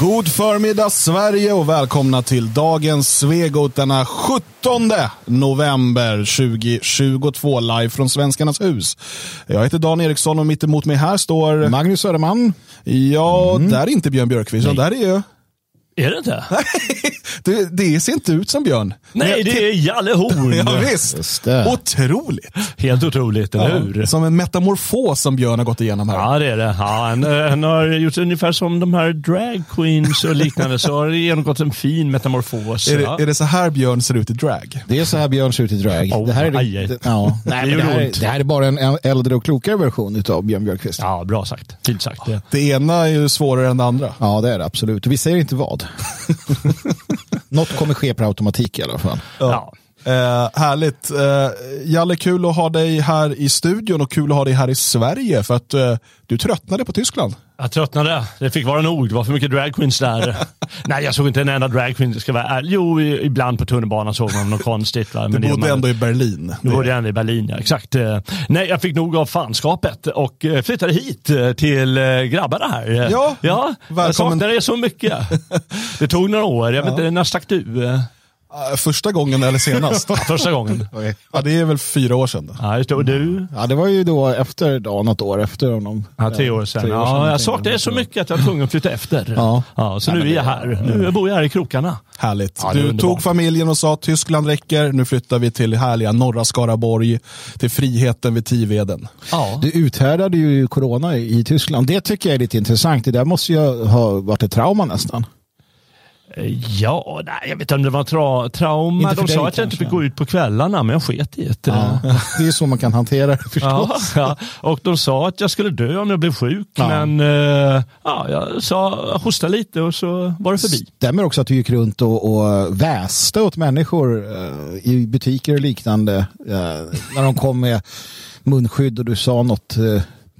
God förmiddag Sverige och välkomna till dagens Svegot denna 17 november 2022 live från Svenskarnas hus. Jag heter Dan Eriksson och mitt emot mig här står Magnus Söderman. Ja, mm. där är inte Björn Björkqvist, där är ju är det inte? det, det ser inte ut som Björn. Nej, det är Jalle Horn. ja, visst. Otroligt. Helt otroligt, eller ja, hur? Som en metamorfos som Björn har gått igenom här. Ja, det är det. Ja, han, eh, han har gjort ungefär som de här drag queens och liknande, så har det genomgått en fin metamorfos. Är det, ja. är det så här Björn ser ut i drag? Det är så här Björn ser ut i drag. Oh, det, här är, det, det, ja. Nej, det, här, det här är bara en äldre och klokare version av Björn Björkqvist. Ja, bra sagt. Fint sagt. Det. det ena är ju svårare än det andra. Ja, det är det absolut. Vi säger inte vad. Något kommer ske per automatik i alla fall. Ja. Eh, härligt. Eh, Jalle, kul att ha dig här i studion och kul att ha dig här i Sverige för att eh, du tröttnade på Tyskland. Jag tröttnade. Det fick vara nog. Det var för mycket dragqueens där. Nej, jag såg inte en enda dragqueen. Ska vara ärlig. Jo, ibland på tunnelbanan såg man något konstigt. Va? Men du bodde ändå i Berlin. Du bodde ändå i Berlin, ja. Exakt. Eh, nej, jag fick nog av fanskapet och eh, flyttade hit eh, till grabbarna här. Ja, ja. Jag saknar er så mycket. Det tog några år. Jag vet inte, när stack du? Uh, första gången eller senast? första gången. ja, det är väl fyra år sedan. Då. Ja, just det. Och du? Ja, det var ju då efter, då, något år efter honom. Ja, tre år sedan. Tre år sedan ja, jag saknade så mycket att jag var tvungen att flytta efter. Ja. Ja, så nu är jag här. Nu bor jag här i krokarna. Härligt. Ja, du tog familjen och sa att Tyskland räcker. Nu flyttar vi till härliga norra Skaraborg, till friheten vid Tiveden. Ja. Du uthärdade ju corona i Tyskland. Det tycker jag är lite intressant. Det där måste ju ha varit ett trauma nästan. Ja, nej, jag vet inte om det var tra trauma. De sa att jag inte fick gå ut på kvällarna, men jag sket i det. Ja, det är så man kan hantera det förstås. Ja, ja. Och de sa att jag skulle dö om jag blev sjuk, men uh, ja, jag sa hosta lite och så var det förbi. Stämmer också att du gick runt och, och väste åt människor uh, i butiker och liknande uh, när de kom med munskydd och du sa något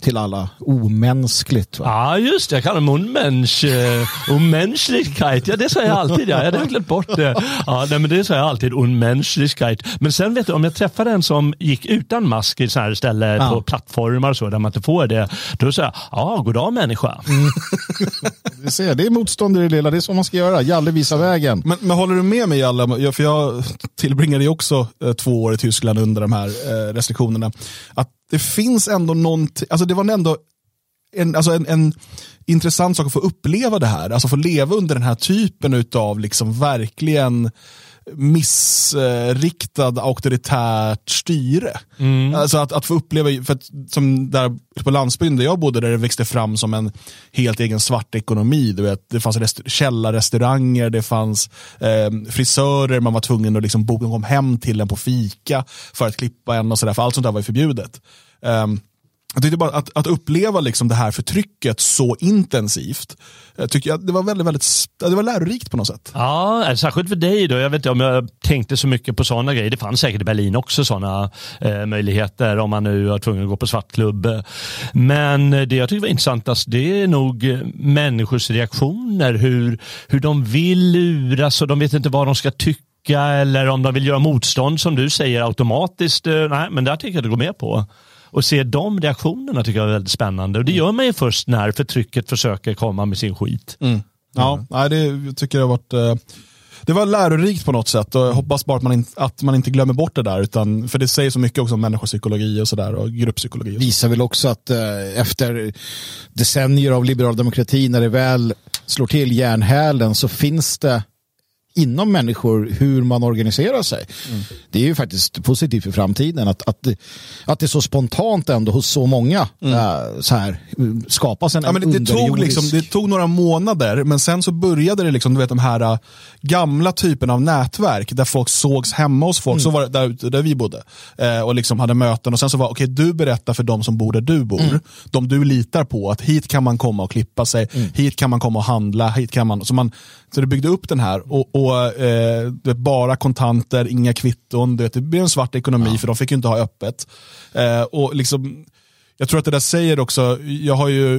till alla omänskligt. Va? Ja, just det. Jag kallar det unmensch, uh, Unmenschlichkeit. Ja, det säger jag alltid. Ja. Jag hade glömt bort det. Ja, nej, men det säger jag alltid. Unmenschlichkeit. Men sen vet du, om jag träffar en som gick utan mask i sådana här ställen ja. på plattformar och så, där man inte får det, då säger jag, ja, god dag människa. Mm. du ser, det är motstånd i det lilla. Det är så man ska göra. Jalle visar vägen. Men, men håller du med mig, Jalle? För jag tillbringade ju också eh, två år i Tyskland under de här eh, restriktionerna. Att det finns ändå någonting, alltså det var ändå en, alltså en, en intressant sak att få uppleva det här, alltså få leva under den här typen av liksom verkligen missriktad auktoritärt styre. Mm. Alltså att, att få uppleva, för att, som där på landsbygden där jag bodde, där det växte fram som en helt egen svart ekonomi. Du vet, det fanns rest- källarrestauranger, det fanns eh, frisörer, man var tvungen att liksom boka kom hem till en på fika för att klippa en och sådär, för allt sånt där var ju förbjudet. Um, jag tyckte bara att, att uppleva liksom det här förtrycket så intensivt, eh, jag tyckte jag, det var väldigt, väldigt det var lärorikt på något sätt. Ja, eh, särskilt för dig då. Jag vet inte om jag tänkte så mycket på sådana grejer. Det fanns säkert i Berlin också sådana eh, möjligheter om man nu var tvungen att gå på svartklubb. Men det jag tycker var intressantast alltså, det är nog eh, människors reaktioner. Hur, hur de vill luras och de vet inte vad de ska tycka eller om de vill göra motstånd som du säger automatiskt. Nej, men det tycker jag att gå med på. Och se de reaktionerna tycker jag är väldigt spännande. Och det gör man ju först när förtrycket försöker komma med sin skit. Mm. Ja, mm. nej, det tycker jag har varit eh, det var lärorikt på något sätt och jag hoppas bara att man, in, att man inte glömmer bort det där. Utan, för det säger så mycket också om människopsykologi och sådär och grupppsykologi. Och Visar väl också att eh, efter decennier av liberal demokrati när det väl slår till järnhälen så finns det inom människor hur man organiserar sig. Mm. Det är ju faktiskt positivt för framtiden att, att, att det så spontant ändå hos så många mm. äh, så här, skapas en, ja, men det, det, tog liksom, det tog några månader men sen så började det liksom, du vet, de här uh, gamla typerna av nätverk där folk sågs hemma hos folk, mm. så var det där ute där vi bodde eh, och liksom hade möten och sen så var okej okay, du berättar för de som bor där du bor, mm. de du litar på att hit kan man komma och klippa sig, mm. hit kan man komma och handla, hit kan man, så man så det byggde upp den här och, och eh, bara kontanter, inga kvitton. Det, det blev en svart ekonomi ja. för de fick ju inte ha öppet. Eh, och liksom, jag tror att det där säger också, jag har ju,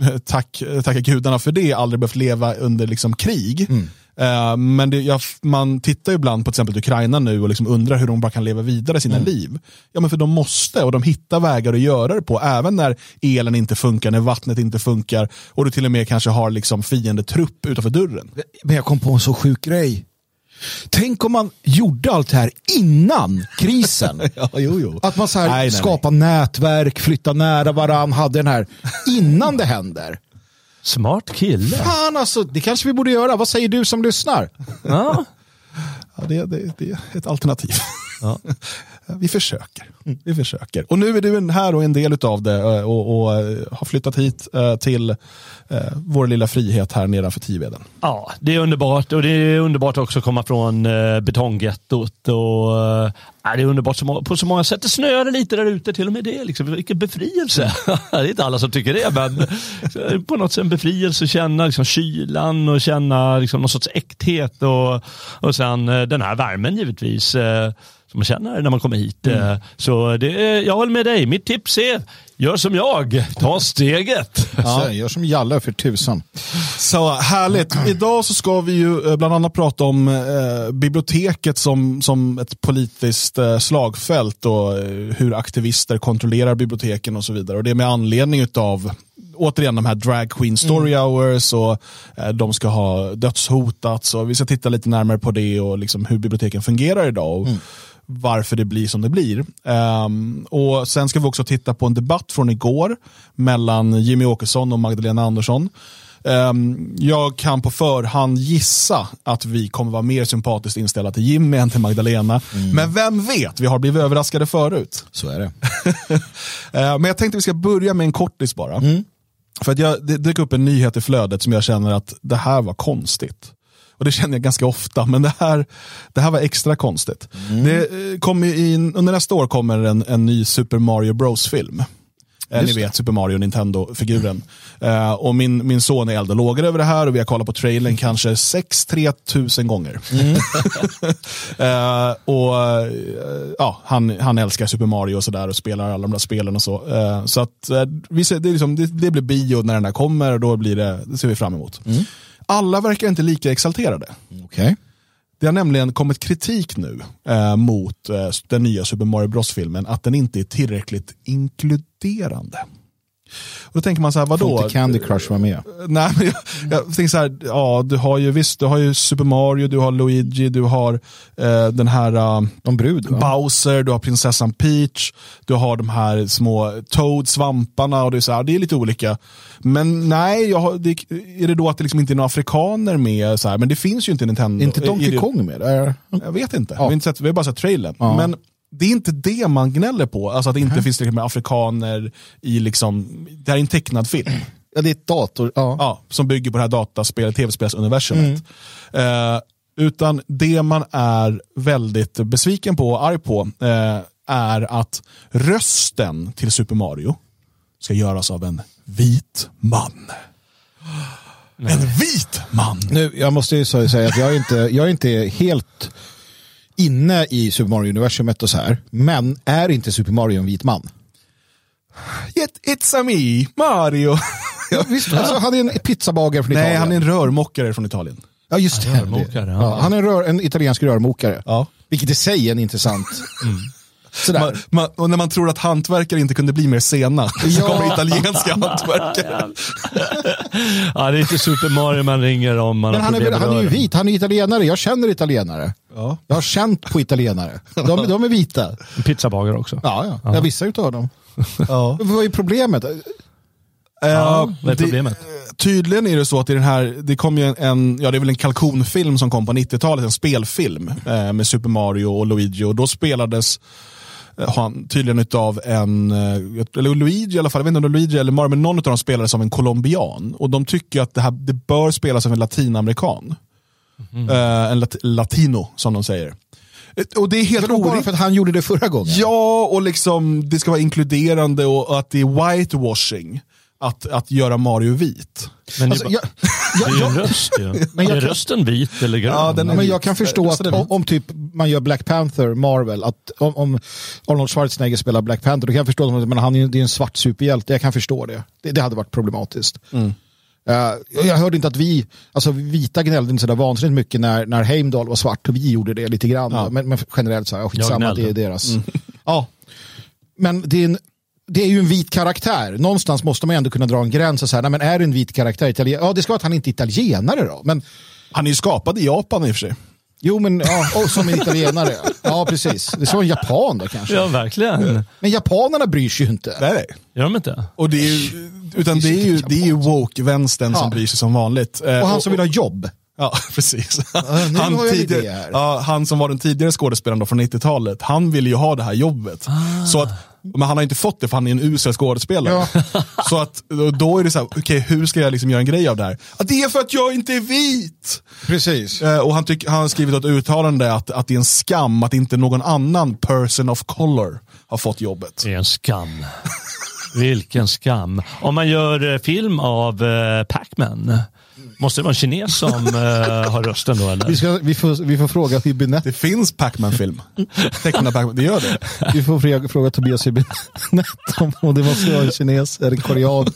eh, tack, tacka gudarna för det, aldrig behövt leva under liksom krig. Mm. Eh, men det, jag, man tittar ibland på till exempel Ukraina nu och liksom undrar hur de bara kan leva vidare sina Mm. liv. Ja men för de måste och de hittar vägar att göra det på. Även när elen inte funkar, när vattnet inte funkar och du till och med kanske har liksom fiendetrupp utanför dörren. Men jag kom på en så sjuk grej. Tänk om man gjorde allt det här innan krisen. Ja, jo, jo. Att man så här Nej, nej, nej. skapar nätverk, flyttar nära varann, hade den här innan det händer. Smart kille. Fan alltså, det kanske vi borde göra. Vad säger du som lyssnar? Ja. Ja, det, det, det är ett alternativ. Ja. Vi försöker. Vi försöker. Och nu är du här och en del av det eh, och, och, och har flyttat hit eh, till vår lilla frihet här nedanför Tiveden. Ja, det är underbart och det är underbart också att komma från betonggettot. Och, ja, det är underbart på så många sätt. Det snöade lite där ute, till och med det. Liksom. Vilken befrielse. det är inte alla som tycker det, men på något sätt en befrielse att känna liksom, kylan och känna liksom, någon sorts äkthet. Och, och sen den här värmen givetvis. Eh, man känner när man kommer hit. Eh, Så det, är- jag håller med dig. Mitt tips är, gör som jag. Ta steget. Ja. Gör som Jalle för tusan. Så härligt. Idag så ska vi ju eh, bland annat prata om eh, biblioteket som, som ett politiskt eh, slagfält och eh, hur aktivister kontrollerar biblioteken och så vidare. Och det är med anledning av återigen de här drag queen story hours och eh, de ska ha dödshotats och vi ska titta lite närmare på det och liksom hur biblioteken fungerar idag. Och, varför det blir som det blir. Ehm, och Sen ska vi också titta på en debatt från igår mellan Jimmy Åkesson och Magdalena Andersson. Ehm, jag kan på förhand gissa att vi kommer vara mer sympatiskt inställda till Jimmy än till Magdalena. Men vem vet, vi har blivit överraskade förut. Så är det. Eh, Men jag tänkte vi ska börja med en kortis bara. För att jag, det dök upp en nyhet i flödet som jag känner att det här var konstigt. Och det känner jag ganska ofta, men det här, det här var extra konstigt. Det eh, kommer i, under nästa år kommer en, en ny Super Mario Bros-film. Eh, Ni vet Super Mario Nintendo-figuren. Eh, och min, min son är eld och lågor över det här och vi har kollat på trailern kanske 6-3 tusen gånger. Eh, och eh, ja, han, han älskar Super Mario och sådär och spelar alla de där spelen och så. Så att vi ser, det, är liksom, det, det blir bio när den här kommer och då blir det, det ser vi fram emot. Alla verkar inte lika exalterade. Okej. Det har nämligen kommit kritik nu eh, mot eh, den nya Super Mario Bros-filmen att den inte är tillräckligt inkluderande. Och då tänker man så här, Får vadå? inte Candy Crush vara med? Nej, men jag, jag tänker så här, ja, du har ju visst, du har ju Super Mario, du har Luigi, du har eh, den här eh, De brud va? Bowser, du har prinsessan Peach, du har de här små Toad, svamparna och det är, så här, det är lite olika. Men nej, jag har, det, är det då att det liksom inte är några afrikaner med? Så här, men det finns ju inte Nintendo. Är inte Donkey Kong med? Där? Jag vet inte, Ja. vi, har inte sett, vi har bara sett trailern. Ja. Men det är inte det man gnäller på, alltså att det inte finns tillräckligt med afrikaner i liksom, det här är en tecknad film. Ja, det är ett dator. Ja. Ja, som bygger på det här dataspel, tv-spelsuniversumet. Eh, utan det man är väldigt besviken på och arg på eh, är att rösten till Super Mario ska göras av en vit man. En vit man! Nu, jag måste ju säga att jag är, inte, jag är inte helt inne i Super Mario-universumet och så här. Men är inte Super Mario en vit man? It, it's a me, Mario! Ja, visst, alltså, han är en pizzabagare från Italien. Nej, han är en rörmokare från Italien. Ja, just det. rörmokare, ja. Ja, han är en, rör, en italiensk rörmokare. Ja. Vilket i sig är en intressant... Sådär. Man, man, och när man tror att hantverkare inte kunde bli mer sena, så Ja. kommer italienska hantverkare. Ja, det är inte Super Mario man ringer om man Men har han är, han är ju vit, han är italienare. Jag känner italienare. Ja. Jag har känt på italienare. De, de är vita. Pizzabagare också. Ja, ja. Jag vissa utav dem. Ja. Vad är problemet? Ja, vad är det- problemet? Tydligen är det så att i den här, det kom ju en, en, ja det är väl en kalkonfilm som kom på 90-talet, en spelfilm eh, med Super Mario och Luigi och då spelades eh, han tydligen utav en, eh, eller Luigi i alla fall, jag vet inte om Luigi eller Mario, men någon av dem spelades av en colombian. Och de tycker att det, här, det bör spelas av en latinamerikan. Eh, en lat, latino som de säger. Och det är helt orimligt. för att han gjorde det förra gången? Ja, och liksom det ska vara inkluderande och att det är whitewashing. Att, att göra Mario vit. Men det, Alltså, jag, det är ju en röst. Men jag är rösten vit eller grön? Ja, den Ja, är men vit. jag kan förstå att Rösten är om, om typ man gör Black Panther, Marvel, att om, om Arnold Schwarzenegger spelar Black Panther, då kan jag förstå att men han är, det är en svart superhjälte. Jag kan förstå det. Det, det hade varit problematiskt. Uh, jag hörde inte att vi, alltså vita gnällde inte sådär vansinnigt mycket när, när Heimdall var svart och vi gjorde det lite grann. Ja. Men, men generellt så här, skitsamma, Jag det är deras. Ja. Men det är, en, det är ju en vit karaktär. Någonstans måste man ändå kunna dra en gräns och säga, nej men är det en vit karaktär italien? Ja, det ska vara att han inte är italienare då. Men Han är ju skapad i Japan i och för sig. jo, men ja, och som en italienare. Ja, precis. Det vara en japan då kanske. Ja, verkligen. Men japanerna bryr sig ju inte. Nej, nej. Gör de inte? Och det är ju, utan det är ju, det är ju woke-vänstern Ja. som bryr sig som vanligt. Eh, Och han som vill ha jobb. Ja, precis. en idé tidigare, här. ja, han som var den tidigare skådespelaren då från 90-talet, han ville ju ha det här jobbet. Ah. Så att, men han har inte fått det för han är en usel skådespelare. Så att då- är det så här, okej hur ska jag liksom göra en grej av det här? Ja, det är för att jag inte är vit! Precis. Eh, och han, tyck, han har skrivit ett uttalande att, att det är en skam att inte någon annan person of color har fått jobbet. Det är en skam. Vilken skam. Om man gör eh, film av eh, Pac-Man, måste det vara en kines som eh, har rösten då? Eller? Vi, ska, vi, får, vi får fråga Hübinette. Det finns Pac-Man-film. Tecknad Pac-Man, det gör det. Vi får fråga, fråga Tobias Hübinette om, om det måste vara en kines eller korean.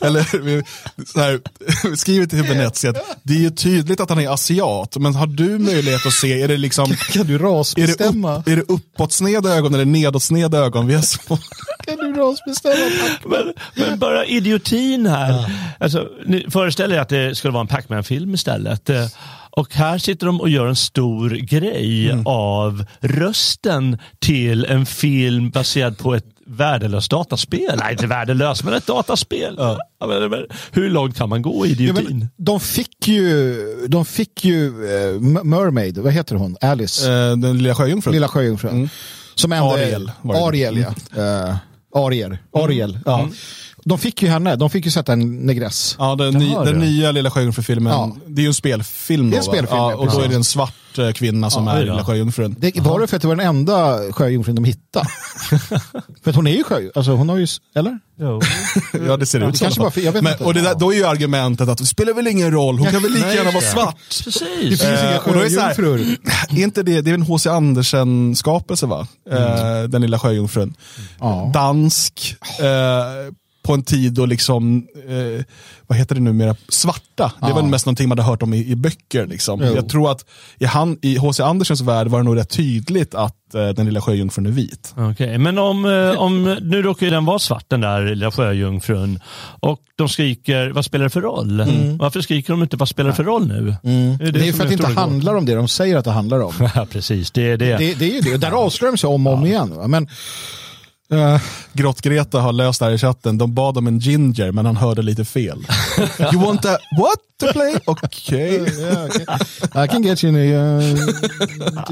Eller vi, så här, vi skriver till Hübinette att det är ju tydligt att han är asiat, men har du möjlighet att se, är det liksom Kan du är det, rasbestämma? upp, är det uppåtsneda ögon eller nedåtsneda ögon? Vi har så, Kan du rasbestämma? Men, men bara idiotin här. Alltså, föreställer er att det skulle vara en Pac-Man-film istället. Eh, Och här sitter de och gör en stor grej av rösten till en film baserad på ett värdelöst dataspel. Nej, inte värdelöst, men ett dataspel. Ja, hur långt kan man gå i Ja, idiotin? men, de fick ju, de fick ju M- Mermaid, vad heter hon? Alice, eh, den lilla sjöjungfrun. lilla sjöjungfrun. Som ändå är- Ariel. Ariel, ja. Uh, Ariel, Ariel. Ja. De fick ju henne, de fick ju sätta en negress. Ja, den, ny, den nya Lilla Sjöjungfru-filmen, Ja. det är ju en spelfilm. Det är en spelfilm, ja, Och då är det en svart eh, kvinna som Ja, är ja. Lilla Sjöjungfrun. Det var det för att det var den enda sjöjungfrun de hittade. för att hon är ju sjö, alltså hon har ju, eller? Ja, det ser ut så. kanske bara för- jag vet Men, inte. och det där, då är ju argumentet att det spelar väl ingen roll, hon kan väl lika gärna vara svart. Det Precis. finns inga Eh, och då är det så här- sjöjungfrur. Är inte det, det är en H.C. Andersen-skapelse va? Eh, den lilla sjöjungfrun. Ja. Dansk, eh, på en tid då liksom, eh, vad heter det numera, svarta. Det var mest någonting man hade hört om i, i böcker. Liksom. Jo. Jag tror att i han- i H.C. Andersens värld var det nog rätt tydligt att eh, den lilla sjöjungfrun är vit. Okej, men om, eh, om, nu råkar den vara svart den där lilla sjöjungfrun och de skriker, vad spelar det för roll? Varför skriker de inte, vad spelar det för roll nu? Mm. Det, är som för att det inte handlar om det de säger att det handlar om. Precis. Det är det. Det, det är ju det, där avslöjar de sig om och om igen. Va? Men, eh, Grott-Greta har löst det här i chatten. De bad om en ginger, men han hörde lite fel. you want a what to play? Okej. yeah, okay. I can get you uh,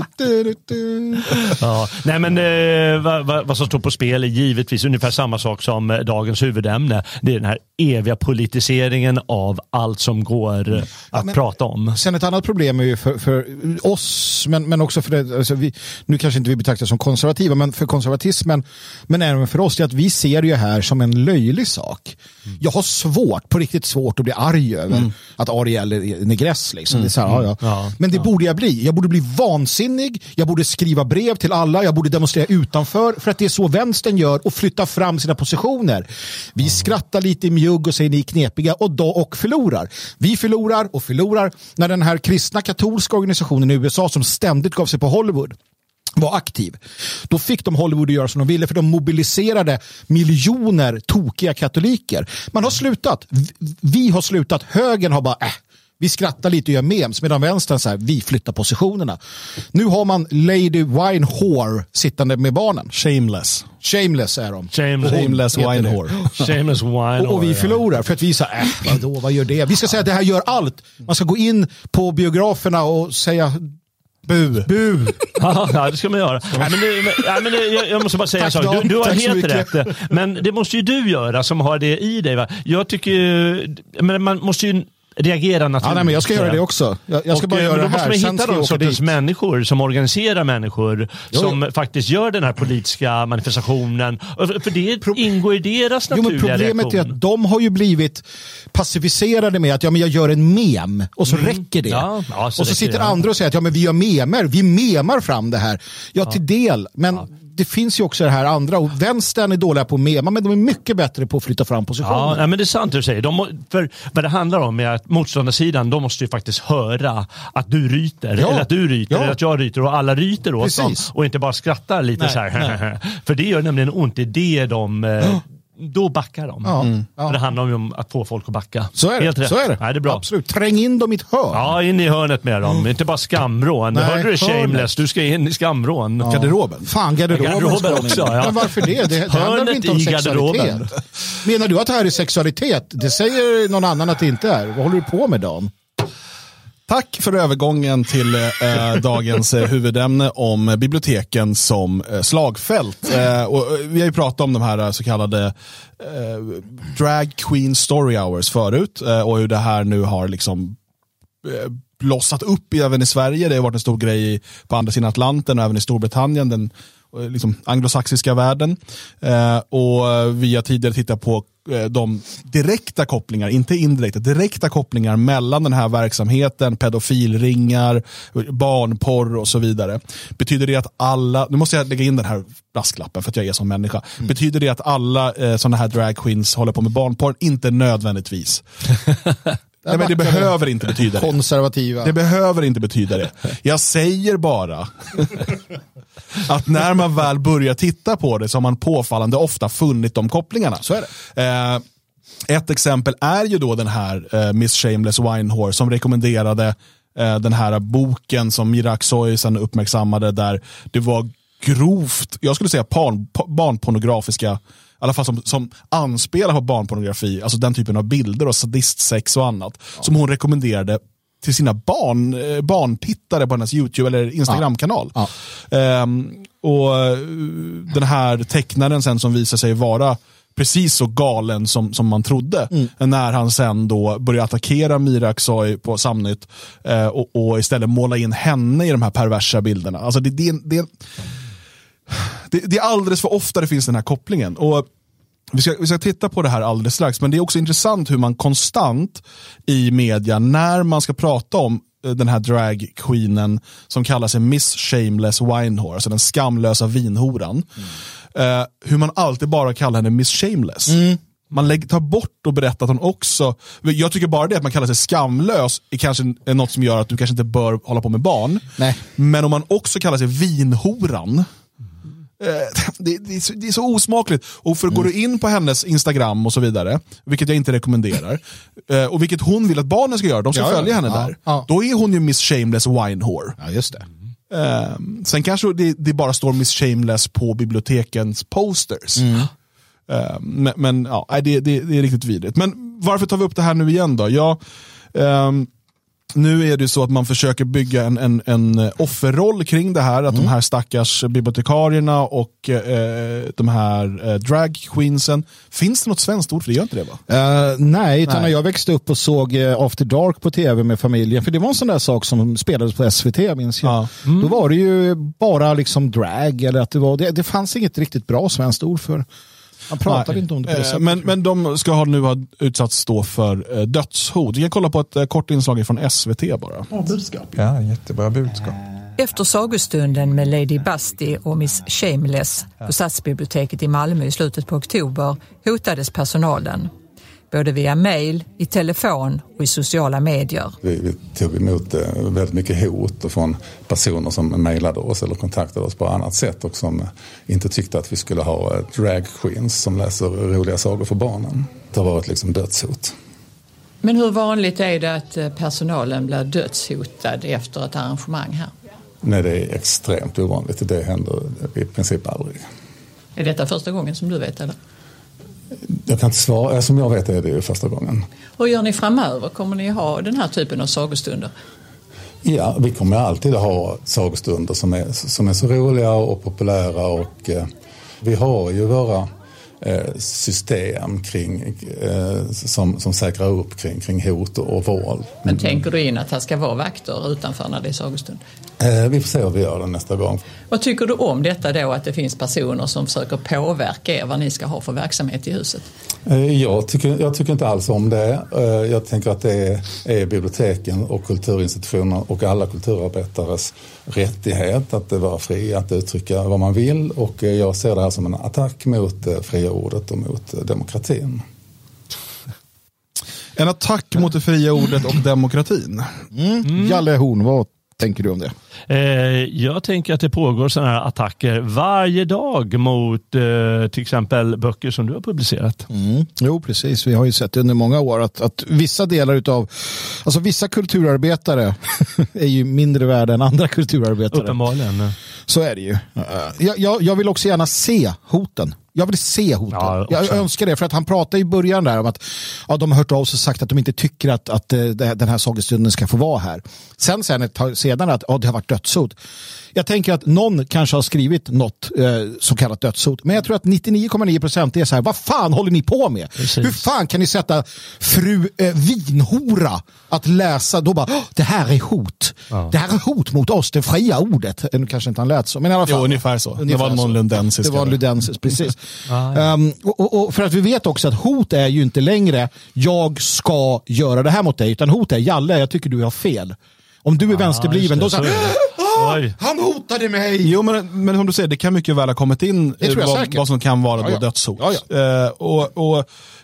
du, du. Ja. Nej, men eh, vad, vad, vad som står på spel är givetvis ungefär samma sak som eh, dagens huvudämne. Det är den här eviga politiseringen av allt som går eh, att men- prata om. Sen ett annat problem är ju för, för oss, men, men också för det, alltså vi, nu kanske inte vi betraktas som konservativa, men för konservatismen, men även för oss, är att vi ser det ju här som en löjlig sak. Jag har svårt, på riktigt svårt att bli arg över att Ariel är negress. Liksom. Det är här, ja, ja. Ja, Men det borde jag bli. Jag borde bli vansinnig, jag borde skriva brev till alla, jag borde demonstrera utanför för att det är så vänstern gör och flytta fram sina positioner. Vi skrattar lite i jugg och säger ni är knepiga och, då, och förlorar. Vi förlorar och förlorar när den här kristna katolska organisationen i USA som ständigt gav sig på Hollywood var aktiv. Då fick de Hollywood att göra som de ville för de mobiliserade miljoner tokiga katoliker. Man har slutat. Vi- Vi har slutat. Högern har bara äh, vi skrattar lite och gör memes medan vänstern så här, vi flyttar positionerna. Nu har man Lady Wine Whore sittande med barnen. Shameless. Shameless är de. Shameless, Shameless wine whore. shameless wine. Och, och vi förlorar för att vi säger, äh, vadå, vad gör det? Vi ska säga att det här gör allt. Man ska gå in på biograferna och säga Bu. bu. Ja, det ska man göra. Men, det, men, ja, men jag, jag måste bara säga en sak. Du, du har Tack helt rätt. Men det måste ju du göra som har det i dig. Va? Jag tycker ju- men man måste ju reagera naturligt. Ja, nej, men jag ska göra det också. Jag, jag ska Och, bara eh, göra det då måste här. man hitta de sortens dit. människor som organiserar människor Jo, som faktiskt gör den här politiska manifestationen. För det ingår i deras Jo, men naturliga problemet reaktion. är att de har ju blivit pacificerade med att ja, men jag gör en mem och så räcker det. Mm. Ja, ja, så och så räcker sitter det, andra och säger att ja, men vi gör memer, vi memar fram det här. Ja, till del, men det finns ju också det här andra. Och vänstern är dåliga på mema, men de är mycket bättre på att flytta fram positioner. Ja, men det är sant det du säger. De, för vad det handlar om är att motståndarsidan, de måste ju faktiskt höra att du ryter, Ja. eller att du ryter, Ja. eller att jag ryter och alla ryter åt dem Precis. och inte bara skrattar lite Nej, så här. för det gör nämligen ont, det är det de, eh, då backar de. Ja, Mm. ja. Det handlar ju om att få folk att backa. Så är det. Helt rätt. Så är det. Nej, det är bra. Absolut. Träng in dem i ett hörn. Ja, in i hörnet med dem. Inte bara skamrån. Nej, Hörde du shameless? Du ska in i skamrån. Garderoben. Fan, garderoben, Garderoben också, ja. Men varför det? Det, det handlar inte om i garderoben. sexualitet? Menar du att det här är sexualitet? Det säger någon annan att det inte är. Vad håller du på med Dan? Tack för övergången till eh, dagens eh, huvudämne om eh, biblioteken som eh, slagfält. Eh, och, eh, vi har ju pratat om de här eh, så kallade eh, drag queen story hours förut eh, och hur det här nu har liksom eh, blossat upp även i Sverige. Det har varit en stor grej på andra sidan Atlanten och även i Storbritannien, den eh, liksom, anglosaxiska världen. Eh, och eh, vi har tidigare tittat på de direkta kopplingar, inte indirekta, direkta kopplingar mellan den här verksamheten, pedofilringar, barnporr och så vidare. Betyder det att alla, nu måste jag lägga in den här brasklappen för att jag är som människa. Betyder det att alla eh, sådana här drag queens håller på med barnporr? Inte nödvändigtvis. Nej, men det behöver inte betyda det. Konservativa. Det behöver inte betyda det. Jag säger bara att när man väl börjar titta på det så har man påfallande ofta funnit de kopplingarna. Så är det. Eh, ett exempel är ju då den här eh, Miss Shameless Winehore som rekommenderade eh, den här boken som Mirak Soy sen uppmärksammade där det var grovt, jag skulle säga barn, barnpornografiska i alla fall som, som anspelar på barnpornografi, alltså den typen av bilder och sadistsex och annat, som hon rekommenderade till sina barn, eh, barntittare på hennes YouTube eller Instagramkanal. Ja. Ehm, och eh, den här tecknaren sen som visar sig vara precis så galen som, som man trodde. När han sen då började attackera Mira Aksoy på Samnytt eh, och, och istället måla in henne i de här perversa bilderna. Alltså det, det, det, det, det är alldeles för ofta det finns den här kopplingen. Och vi ska, vi ska titta på det här alldeles strax, men det är också intressant hur man konstant i media, när man ska prata om eh, den här dragqueenen som kallar sig Miss Shameless Winehore, alltså den skamlösa vinhoran. Eh, hur man alltid bara kallar henne Miss Shameless. Man lägger, tar bort och berättar att hon också, jag tycker bara det att man kallar sig skamlös är kanske är något som gör att du kanske inte bör hålla på med barn. Nej. Men om man också kallar sig vinhoran, det, det, är så, det är så osmakligt. Och för går du in på hennes Instagram och så vidare, vilket jag inte rekommenderar, eh, och vilket hon vill att barnen ska göra, de ska Ja, ja. följa henne Ja, där, ja. då är hon ju Miss Shameless Winehore. Ja, just det. Eh, sen kanske det, det bara står Miss Shameless på bibliotekens posters. Eh, men men ja, det, det, är riktigt vidrigt. Men varför tar vi upp det här nu igen då? Ja, ehm, nu är det så att man försöker bygga en, en, en offerroll kring det här. Att de här stackars bibliotekarierna och eh, de här eh, drag queensen. Finns det något svenskt ord för det? Gör inte det va? Eh, nej, utan Nej. när jag växte upp och såg uh, After Dark på tv med familjen, för det var en sån där sak som spelades på SVT, minns jag. Ja. Då var det ju bara liksom drag, eller att det var, det, det fanns inget riktigt bra svenskt ord för. Man pratade Nej. inte om det på det Eh, sättet. Men, men de ska ha, nu ha utsatts då för eh, dödshot. Vi kan kolla på ett eh, kort inslag från SVT bara. Ja, jättebra budskap. Efter sagostunden med Lady Basti och Miss Shameless på Stadsbiblioteket i Malmö i slutet på oktober hotades personalen. Både via mail, i telefon och i sociala medier. Vi, vi tog emot eh, väldigt mycket hot från personer som mejlade oss eller kontaktade oss på annat sätt och som inte tyckte att vi skulle ha eh, drag queens som läser roliga sagor för barnen. Det har varit liksom dödshot. Men hur vanligt är det att eh, personalen blir dödshotad efter ett arrangemang här? Nej, det är extremt ovanligt. Det händer i princip aldrig. Är detta första gången som du vet eller? Jag kan inte svara. Som jag vet är det första gången. Hur gör ni framöver? Kommer ni ha den här typen av sagostunder? Ja, vi kommer alltid att ha sagostunder som är, som är så roliga och populära och eh, vi har ju våra eh, system kring, eh, som, som säkrar upp kring, kring hot och våld. Men tänker du in att det ska vara vakter utanför när det är sagostund? Eh, vi får se hur vi gör det nästa gång. Vad tycker du om detta då att det finns personer som försöker påverka er vad ni ska ha för verksamhet i huset? Eh, jag tycker, jag tycker inte alls om det. Eh, jag tänker att det är, är biblioteken och kulturinstitutioner och alla kulturarbetares rättighet att vara fria att uttrycka vad man vill och jag ser det här som en attack mot det fria ordet och mot demokratin. En attack mot det fria ordet och demokratin. Mm. Jalle Horn, vad tänker du om det? Eh, jag tänker att det pågår sådana här attacker varje dag mot eh, till exempel böcker som du har publicerat. Mm. Jo, precis. Vi har ju sett under många år att, att vissa delar utav, alltså vissa kulturarbetare är ju mindre värda än andra kulturarbetare. Uppenbarligen. Så är det ju. Jag, jag, jag vill också gärna se hoten. Jag vill se hoten. Ja, jag önskar det, för att han pratade i början där om att ja, de har hört av sig och sagt att de inte tycker att, att uh, den här sagostunden ska få vara här. Sen sen ett tag sedan att ja, det har varit dödshot. Jag tänker att någon kanske har skrivit något eh, så kallat dödshot. Men jag tror att 99,9 procent är så här, vad fan håller ni på med? Precis. Hur fan kan ni sätta fru eh, vinhora att läsa, då bara, det här är hot. Ja. Det här är hot mot oss, det fria ordet. Nu kanske inte han lät så, men i alla fall. Jo, ungefär så. Det Ungefär var någon så. lundensisk. Det var ludensis, precis. Ah, ja. um, och, och, för att vi vet också att hot är ju inte längre jag ska göra det här mot dig, utan hot är Jalle, jag tycker du har fel. Om du är vänsterbliven, just då det, så är det. "Ah, Oj. han hotade mig. Jo, men, men som du säger, det kan mycket väl ha kommit in eh, vad, vad som kan vara Ja, då ja. dödshot. Ja, Eh, och, och,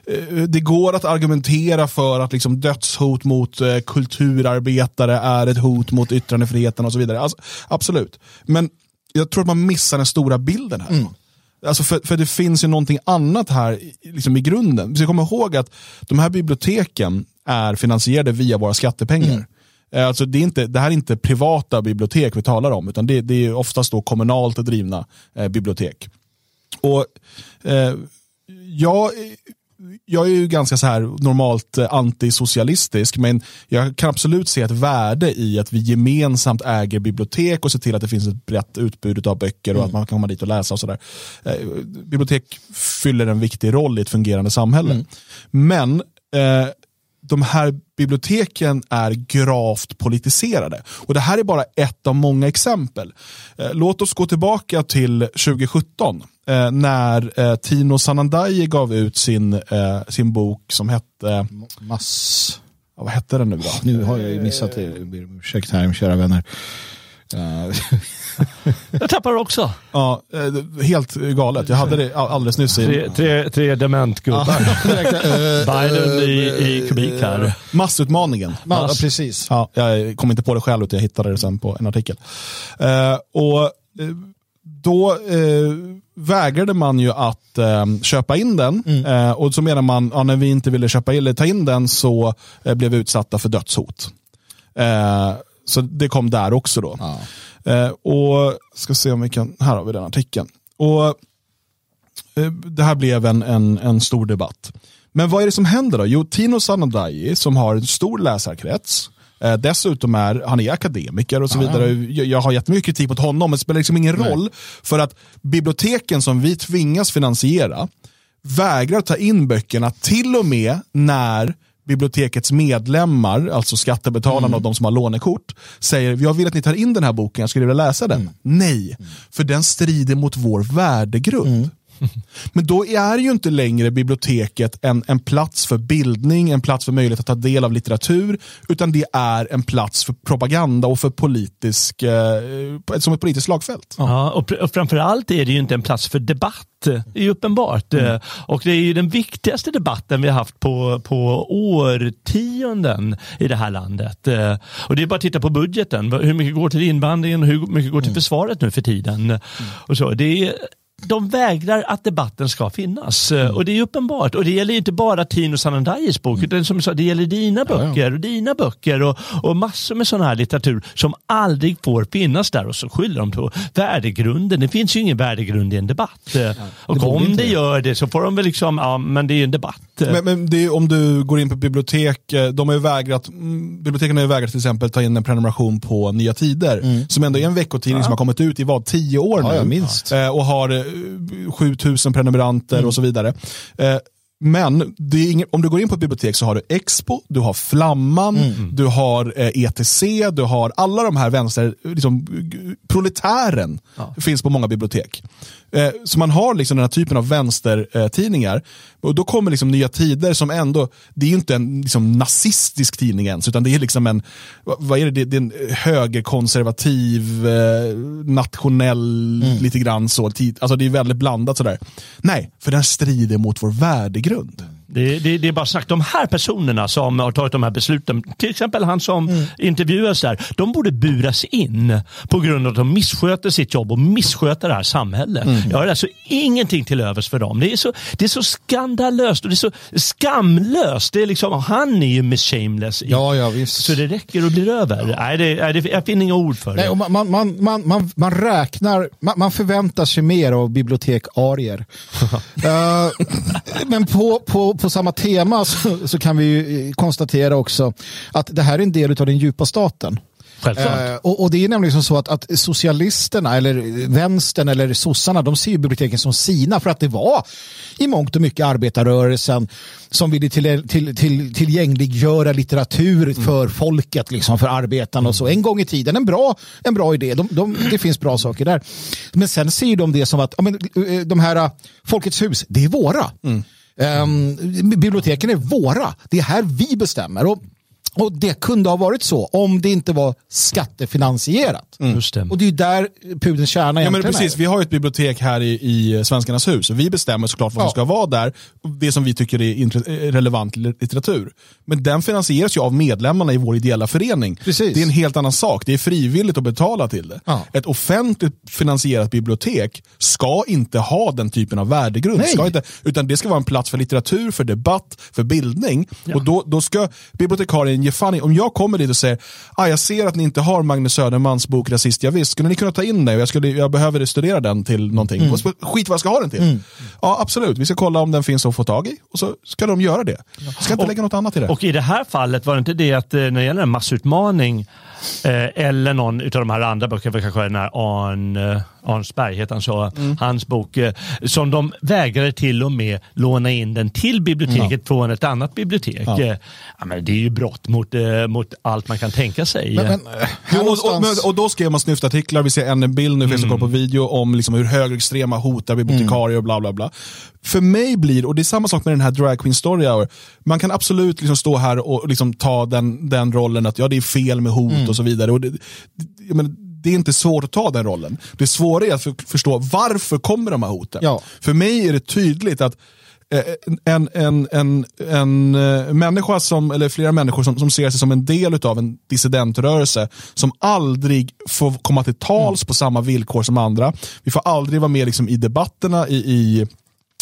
eh, det går att argumentera för att liksom, dödshot mot eh, kulturarbetare är ett hot mot yttrandefriheten och så vidare. Alltså, absolut. Men jag tror att man missar den stora bilden här. Mm. Alltså för, för det finns ju någonting annat här i- liksom i grunden. Vi ska komma ihåg att de här biblioteken är finansierade via våra skattepengar. Mm. Eh, Alltså det, är inte, det här är inte privata bibliotek vi talar om, utan det, det är oftast då kommunalt drivna eh, bibliotek. Och eh, jag, jag är ju ganska så här normalt eh, antisocialistisk, men jag kan absolut se ett värde i att vi gemensamt äger bibliotek och ser till att det finns ett brett utbud av böcker och att man kan komma dit och läsa och sådär. Eh, bibliotek fyller en viktig roll i ett fungerande samhälle. Men eh, de här biblioteken är gravt politiserade. Och Det här är bara ett av många exempel. Eh, låt oss gå tillbaka till 2017 eh, när eh, Tino Sanandaji gav ut sin, sin bok som hette, Mass... ja, vad hette den nu då? Nu har jag missat det. Jag ber om Ursäkt här, kära vänner. Eh, Jag tappar också. Ja, eh, helt galet. Jag hade det all- alldeles nyss. Tre, I, tre, tre dementgubbar. Berglund i, i kubik här. massutmaningen. ja, precis. Ja, jag kom inte på det själv utan jag hittade det sen på en artikel. Eh, och eh, Då eh, vägrade man ju att eh, köpa in den eh, och så menar man ja, när vi inte ville köpa in, eller ta in den så eh, blev vi utsatta för dödshot. Så det kom där också då. Ja. Eh, och ska se om vi kan, här har vi den artikeln. Och eh, Det här blev en, en, en stor debatt. Men vad är det som händer då? Jo, Tino Sanandaji som har en stor läsarkrets, eh, dessutom är han är akademiker och så vidare. Jag, jag har jättemycket kritik mot honom, men det spelar liksom ingen roll för att biblioteken som vi tvingas finansiera vägrar ta in böckerna till och med när bibliotekets medlemmar, alltså skattebetalarna och de som har lånekort, säger jag vill att ni tar in den här boken, jag skulle vilja läsa den. Nej, för den strider mot vår värdegrund. Men då är ju inte längre biblioteket en, en plats för bildning, en plats för möjlighet att ta del av litteratur, utan det är en plats för propaganda och för politisk, eh, som ett politiskt slagfält. Ja, och, pr- och framförallt är det ju inte en plats för debatt. Det är ju uppenbart. Eh, Och det är ju den viktigaste debatten vi har haft på, på årtionden i det här landet. Eh, Och det är bara att titta på budgeten. Hur mycket går till invandringen och hur mycket går till försvaret nu för tiden. Och så. Det är, de vägrar att debatten ska finnas. Eh, Och det är uppenbart. Och det gäller inte bara Tino Sanandajis bok, utan som sa, det gäller dina böcker och dina böcker och, och massor med sån här litteratur som aldrig får finnas där. Och så skyller de på värdegrunden. Det finns ju ingen värdegrund i en debatt. Eh, och borde om det. gör det så får de väl liksom, ja men det är ju en debatt. Eh, Men, men det om du går in på bibliotek, eh, de har ju vägrat, mm, biblioteken har ju vägrat till exempel ta in en prenumeration på Nya Tider, som ändå är en veckotidning som har kommit ut i vad, tio år Ja, nu? ja, minst. Eh, och har eh, 7000 prenumeranter och så vidare. Eh, men ingen, om du går in på ett bibliotek så har du Expo, du har Flamman, du har eh, ETC, du har alla de här vänster, liksom, proletären finns på många bibliotek. Eh, så man har liksom den här typen av vänstertidningar. Och då kommer liksom Nya Tider som ändå, det är inte en liksom, nazistisk tidning ens, utan det är liksom en, vad är det, det, det är en högerkonservativ, eh, nationell, lite grann så. Tid, alltså det är väldigt blandat sådär. Nej, för den strider mot vår värdegrund. Det, det, det är bara sagt, de här personerna som har tagit de här besluten, till exempel han som Mm. intervjuas där, de borde buras in på grund av att de missköter sitt jobb och missköter det här samhället. Mm. Jag har alltså ingenting till övers för dem. Det är så, det är så skandalöst och det är så skamlöst. Det är liksom, han är ju Miss Shameless. Ja, ja, visst. Så det räcker och blir över. Nej, det, det, jag finner inga ord för det. Nej, och man, man, man, man, man, man räknar, man, man förväntar sig mer av bibliotekarier. Eh, men på, på, på samma tema så, så kan vi ju konstatera också att det här är en del av den djupa staten. Eh, och, och det är nämligen så att, att socialisterna eller vänstern eller sossarna de ser ju biblioteken som sina för att det var i mångt och mycket arbetarrörelsen som ville till, till, till, tillgängliggöra litteratur för folket, liksom, för arbetarna och så. En gång i tiden, en bra, en bra idé. De, de, det finns bra saker där. Men sen ser de det som att ja, men, eh, de här eh, Folkets hus, det är våra. Um, biblioteken är våra. Det är här vi bestämmer. Och och det kunde ha varit så om det inte var skattefinansierat. Just det. Och det är ju där pudelns kärna Ja, men precis, är. vi har ju ett bibliotek här i, i Svenskarnas hus. Vi bestämmer såklart vad som Ja. ska vara där. Det som vi tycker är eh, relevant litteratur. Men den finansieras ju av medlemmarna i vår ideella förening. Precis. Det är en helt annan sak. Det är frivilligt att betala till det. Ja. Ett offentligt finansierat bibliotek ska inte ha den typen av värdegrund. Nej. Ska inte, utan det ska vara en plats för litteratur, för debatt, för bildning. Och då, då ska bibliotekarien ge fan i- Om jag kommer dit och säger ah, jag ser att ni inte har Magnus Södermans bok Rasist, ja, visst, skulle ni kunna ta in den? Jag, skulle, jag behöver studera den till någonting. Mm. Och Skit vad jag ska ha den till. Ja, absolut. Vi ska kolla om den finns att få tag i. Och så ska de göra det. Ska inte lägga något annat i det. Och i det här fallet var det inte det att eh, när det gäller en massutmaning eh, eller någon av de här andra böckerna, kanske den här Arn, eh, Arnsberg heter han så, Mm. hans bok, eh, som de vägrade till och med låna in den till biblioteket från ett annat bibliotek. Ja. ja, men det är ju brott mot, mot allt man kan tänka sig. Men, men, Jo, och, och, då skrev man snyftartiklar, vi ser en bild nu, finns det kolla på video, om liksom hur högerextrema hotar bibliotekarier och bla bla bla. För mig blir, och det är samma sak med den här Drag Queen Story Hour, man kan absolut liksom stå här och liksom ta den, den rollen att ja, det är fel med hot och så vidare. Och det, menar, det är inte svårt att ta den rollen. Det svåra är att för, förstå varför kommer de här hoten. Ja. För mig är det tydligt att eh, en, en, en, en eh, människa som, eller flera människor som, som ser sig som en del av en dissidentrörelse som aldrig får komma till tals på samma villkor som andra. Vi får aldrig vara med liksom, i debatterna i, i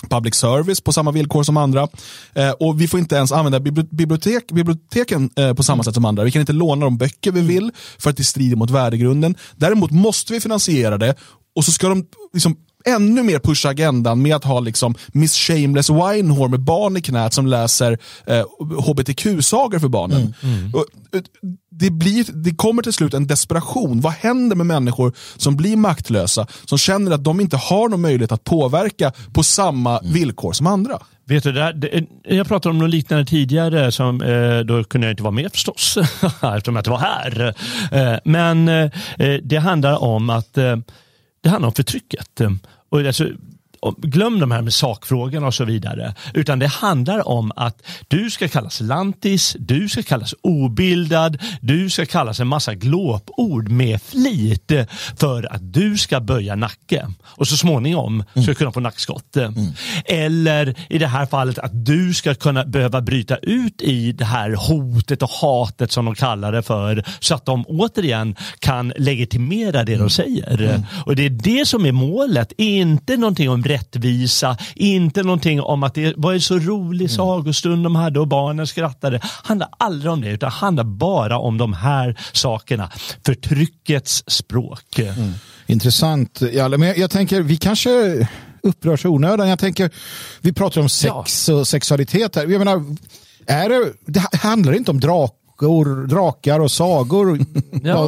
public service på samma villkor som andra. Eh, och vi får inte ens använda bibli- bibliotek, biblioteken eh, på samma sätt som andra. Vi kan inte låna de böcker vi vill för att det strider mot värdegrunden. Däremot måste vi finansiera det och så ska de liksom ännu mer pusha agendan med att ha liksom Miss Shameless Winehore med barn i knät som läser eh, hbtq-sagor för barnen. Och, eh, det, blir, det kommer till slut en desperation. Vad händer med människor som blir maktlösa, som känner att de inte har någon möjlighet att påverka på samma villkor som andra? Vet du, där, det, jag pratade om något liknande tidigare, som, eh, då kunde jag inte vara med förstås, eftersom jag inte var här. Eh, men eh, det handlar om att eh, det handlar om förtrycket. Ehm, och alltså, glöm de här med sakfrågorna och så vidare. Utan det handlar om att du ska kallas lantis, du ska kallas obildad, du ska kallas en massa glåpord med flit för att du ska böja nacke. Och så småningom ska du kunna få nackskott. Eller i det här fallet att du ska kunna behöva bryta ut i det här hotet och hatet som de kallar det för. Så att de återigen kan legitimera det de säger. Och det är det som är målet. Inte någonting om rättvisa, inte någonting om att det var en så rolig sagostund de hade och barnen skrattade. handlar aldrig om det utan handlar bara om de här sakerna. Förtryckets språk. Intressant. Ja, men jag, jag tänker, vi kanske upprörs i onödan. Jag tänker, vi pratar om sex och sexualitet här. Jag menar, är det, det handlar inte om drakor, drakar och sagor,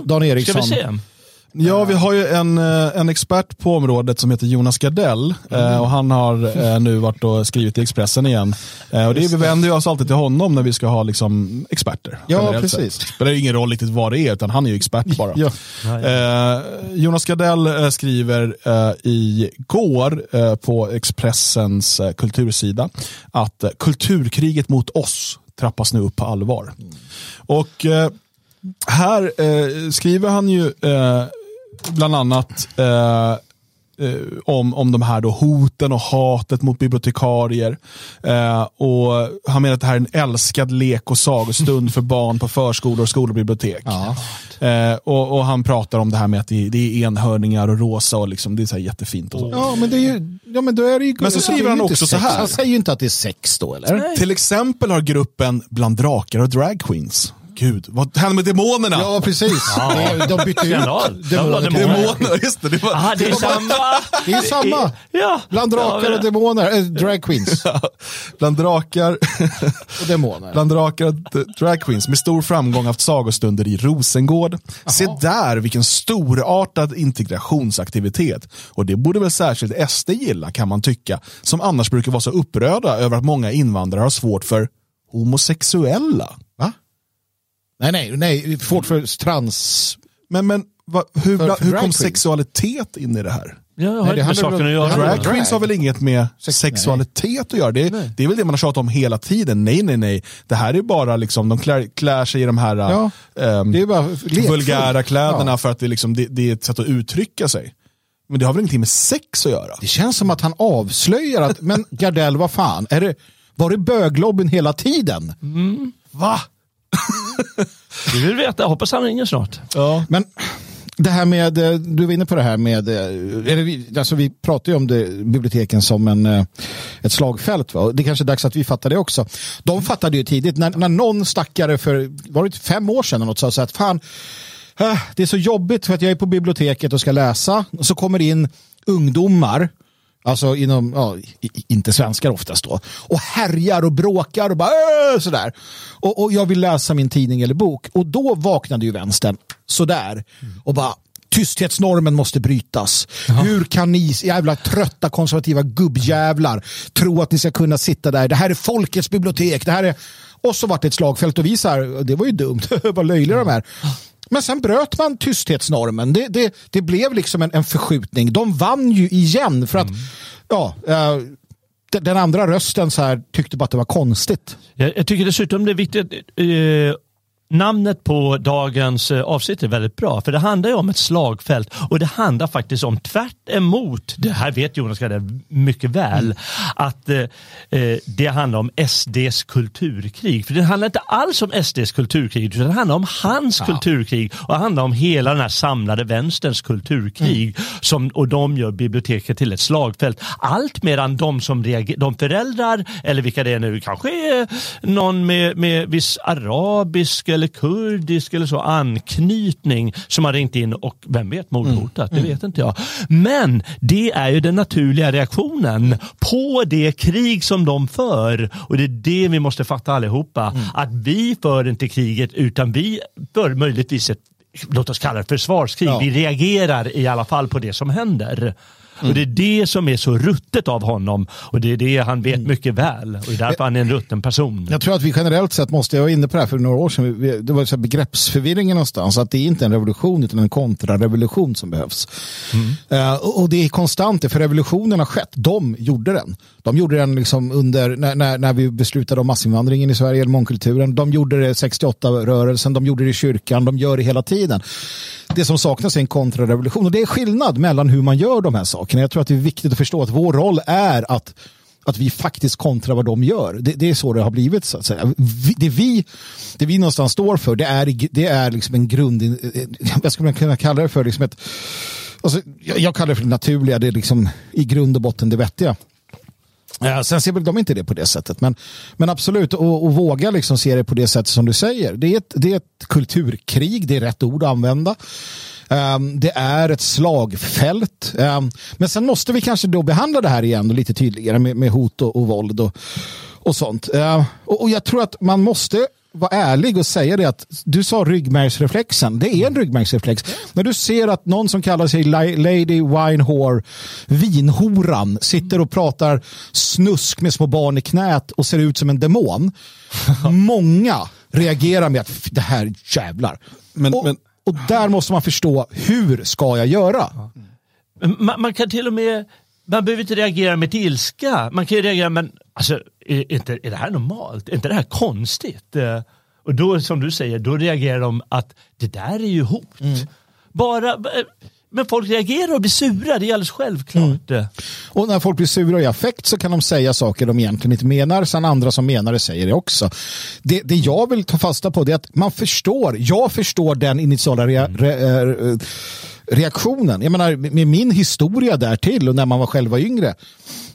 Dan Eriksson. Ska vi se? Ja, vi har ju en, eh, en expert på området som heter Jonas Gardell mm. och han har eh, nu varit och skrivit i Expressen igen. Och det, vi vänder oss alltid till honom när vi ska ha liksom, experter. Ja, precis. Sett. Det spelar ingen roll riktigt vad det är, utan han är ju expert bara. Ja. Eh, Jonas Gardell skriver eh, igår eh, på Expressens eh, kultursida att kulturkriget mot oss trappas nu upp på allvar. Mm. Och här eh, skriver han ju eh, bland annat eh, eh, om, om de här då hoten och hatet mot bibliotekarier. Eh, och han menar att det här är en älskad lek och sagostund för barn på förskolor, skolor och bibliotek. Ja. Eh, och, och, han pratar om det här med att det, det är enhörningar och rosa och liksom, det är så jättefint. Och så. Ja, men, det är ju, ja, men då är det ju... Men så skriver han också så här. Han säger ju inte att det är sex då, eller? Nej. Till exempel har gruppen Bland drakar och dragqueens gud, vad hände med demonerna? Ja, precis. Ja. De bytte ut demoner. Demoner, just det. Det, var, Aha, det är samma. Det är samma. Ja. Bland drakar och demoner, äh, drag queens. Ja. Bland drakar och demoner. Bland drakar och drag queens med stor framgång haft sagostunder i Rosengård. Aha. Se där vilken storartad integrationsaktivitet. Och det borde väl särskilt SD gilla kan man tycka, som annars brukar vara så upprörda över att många invandrare har svårt för homosexuella. Nej, nej, nej, svårt för trans... Men, men va, hur, för, för hur kom sexualitet in i det här? Ja, jag har nej, inte saken att göra. Drag queens har väl inget med Sex, sexualitet nej. att göra? Det, det är väl det man har tjatat om hela tiden. Nej, nej, nej. Det här är bara liksom, de klär, klär sig i de här ja, um, vulgära kläderna ja. för att det, liksom, det, det är ett sätt att uttrycka sig. Men det har väl ingenting med sex att göra? Det känns som att han avslöjar att, men Gardell, vad fan, är det, var det böglobbyn hela tiden? Mm. Va? Vi vill veta, jag hoppas han ringer snart. Ja. Men det här med, eh, du var inne på det här med, eh, vi, alltså vi pratar ju om det, biblioteken som en, eh, ett slagfält. Va? Det är kanske är dags att vi fattar det också. De fattade ju tidigt, när, när någon stackare för var det fem år sedan något, sa att fan, det är så jobbigt för att jag är på biblioteket och ska läsa och så kommer in ungdomar Alltså inom, ja, inte svenskar oftast då. Och härjar och bråkar och bara äh, sådär. Och, och jag vill läsa min tidning eller bok. Och då vaknade ju vänstern sådär. Och bara tysthetsnormen måste brytas. Jaha. Hur kan ni jävla trötta konservativa gubbjävlar tro att ni ska kunna sitta där? Det här är folkets bibliotek. Det här är... Och så vart det ett slagfält och vi så här, det var ju dumt, vad löjliga de är. Men sen bröt man tysthetsnormen. Det, det, det blev liksom en, en förskjutning. De vann ju igen för att mm. ja, uh, den andra rösten så här, tyckte bara att det var konstigt. Jag, jag tycker dessutom det är viktigt uh, Namnet på dagens eh, avsnitt är väldigt bra för det handlar ju om ett slagfält och det handlar faktiskt om tvärt emot, det här vet Jonas Gardell mycket väl, mm. att eh, eh det handlar om SDs kulturkrig. För det handlar inte alls om SDs kulturkrig utan det handlar om hans ja. kulturkrig och det handlar om hela den här samlade vänsterns kulturkrig mm. som, och de gör biblioteket till ett slagfält. Allt medan de som reagerar, de föräldrar eller vilka det är nu, kanske är någon med, med viss arabisk eller kurdisk eller så anknytning som har ringt in och vem vet mordhotat, mm. det vet inte jag. Men det är ju den naturliga reaktionen på det krig som de för och det är det vi måste fatta allihopa. Mm. Att vi för inte kriget utan vi för möjligtvis ett låt oss kalla det försvarskrig. Ja. Vi reagerar i alla fall på det som händer. Mm. Och Det är det som är så ruttet av honom och det är det han vet mm. mycket väl och det är därför han är en rutten person. Jag tror att vi generellt sett måste, jag var inne på det här för några år sedan, det var så begreppsförvirring någonstans, att det är inte en revolution utan en kontrarevolution som behövs. Mm. Uh, och det är konstant, för revolutionen har skett, de gjorde den. De gjorde den liksom under, när, när, när vi beslutade om massinvandringen i Sverige, mångkulturen, de gjorde det 68-rörelsen, de gjorde det i kyrkan, de gör det hela tiden det som saknas är en kontrarevolution. Och det är skillnad mellan hur man gör de här sakerna. Jag tror att det är viktigt att förstå att vår roll är att att vi faktiskt kontrar vad de gör. Det, det, är så det har blivit. så att säga. Vi, det, vi, det vi någonstans står för det är, det är liksom en grund... Eh, eh, vad skulle man kunna kalla det för? Liksom ett, alltså, jag, jag kallar det för det naturliga. Det är liksom i grund och botten det vettiga. Ja, sen ser väl de inte det på det sättet. Men, men absolut, och, och våga liksom se det på det sättet som du säger. Det är ett, det är ett kulturkrig, det är rätt ord att använda. Um, det är ett slagfält. Um, men sen måste vi kanske då behandla det här igen lite tydligare med, med hot och, och våld och, och sånt. Uh, och, och, jag tror att man måste vara ärlig och säga det att du sa ryggmärgsreflexen. Det är en ryggmärgsreflex. När du ser att någon som kallar sig Lady Winehore, vinhoran, sitter och pratar snusk med små barn i knät och ser ut som en demon. Många reagerar med att det här jävlar. Men, och, men, och där måste man förstå, hur ska jag göra? Man, man kan till och med man behöver inte reagera med ilska. Man kan ju reagera, men alltså, är, inte, är det här normalt? Är inte det här konstigt? Eh, och då, som du säger, då reagerar de att det där är ju hot. Mm. Bara, eh, men folk reagerar och blir sura, det är alldeles självklart. Mm. Och när folk blir sura i affekt så kan de säga saker de egentligen inte menar, sen andra som menar det säger det också. Det, det jag vill ta fasta på är att man förstår, jag förstår den initiala rea, re, re, reaktionen. Jag menar, med min historia där till och när man var själv var yngre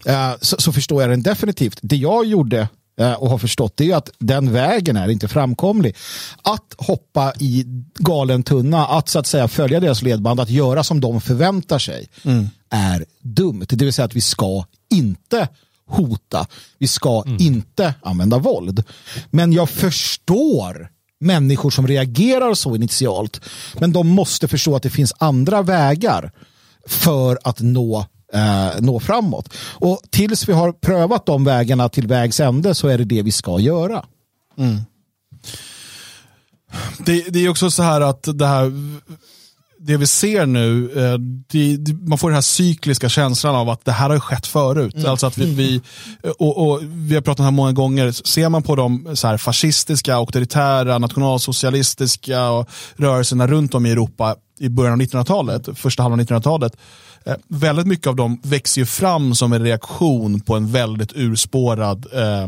uh, så, så, förstår jag den definitivt. Det jag gjorde och har förstått det är att den vägen är inte framkomlig. Att hoppa i galen tunna, att så att säga följa deras ledband, att göra som de förväntar sig mm. är dumt. Det vill säga att vi ska inte hota. Vi ska mm. inte använda våld. Men jag förstår människor som reagerar så initialt. Men de måste förstå att det finns andra vägar för att nå eh, nå framåt. Och tills vi har prövat de vägarna till vägs ände så är det det vi ska göra. Mm. Det, det, är också så här att det här det vi ser nu, eh, det, det, man får den här cykliska känslan av att det här har skett förut. Mm. Alltså att vi, vi och, och, vi har pratat om det här många gånger, ser man på de så här fascistiska, auktoritära, nationalsocialistiska rörelserna runt om i Europa i början av 1900-talet, första halvan av 1900-talet, eh, väldigt mycket av dem växer ju fram som en reaktion på en väldigt urspårad eh,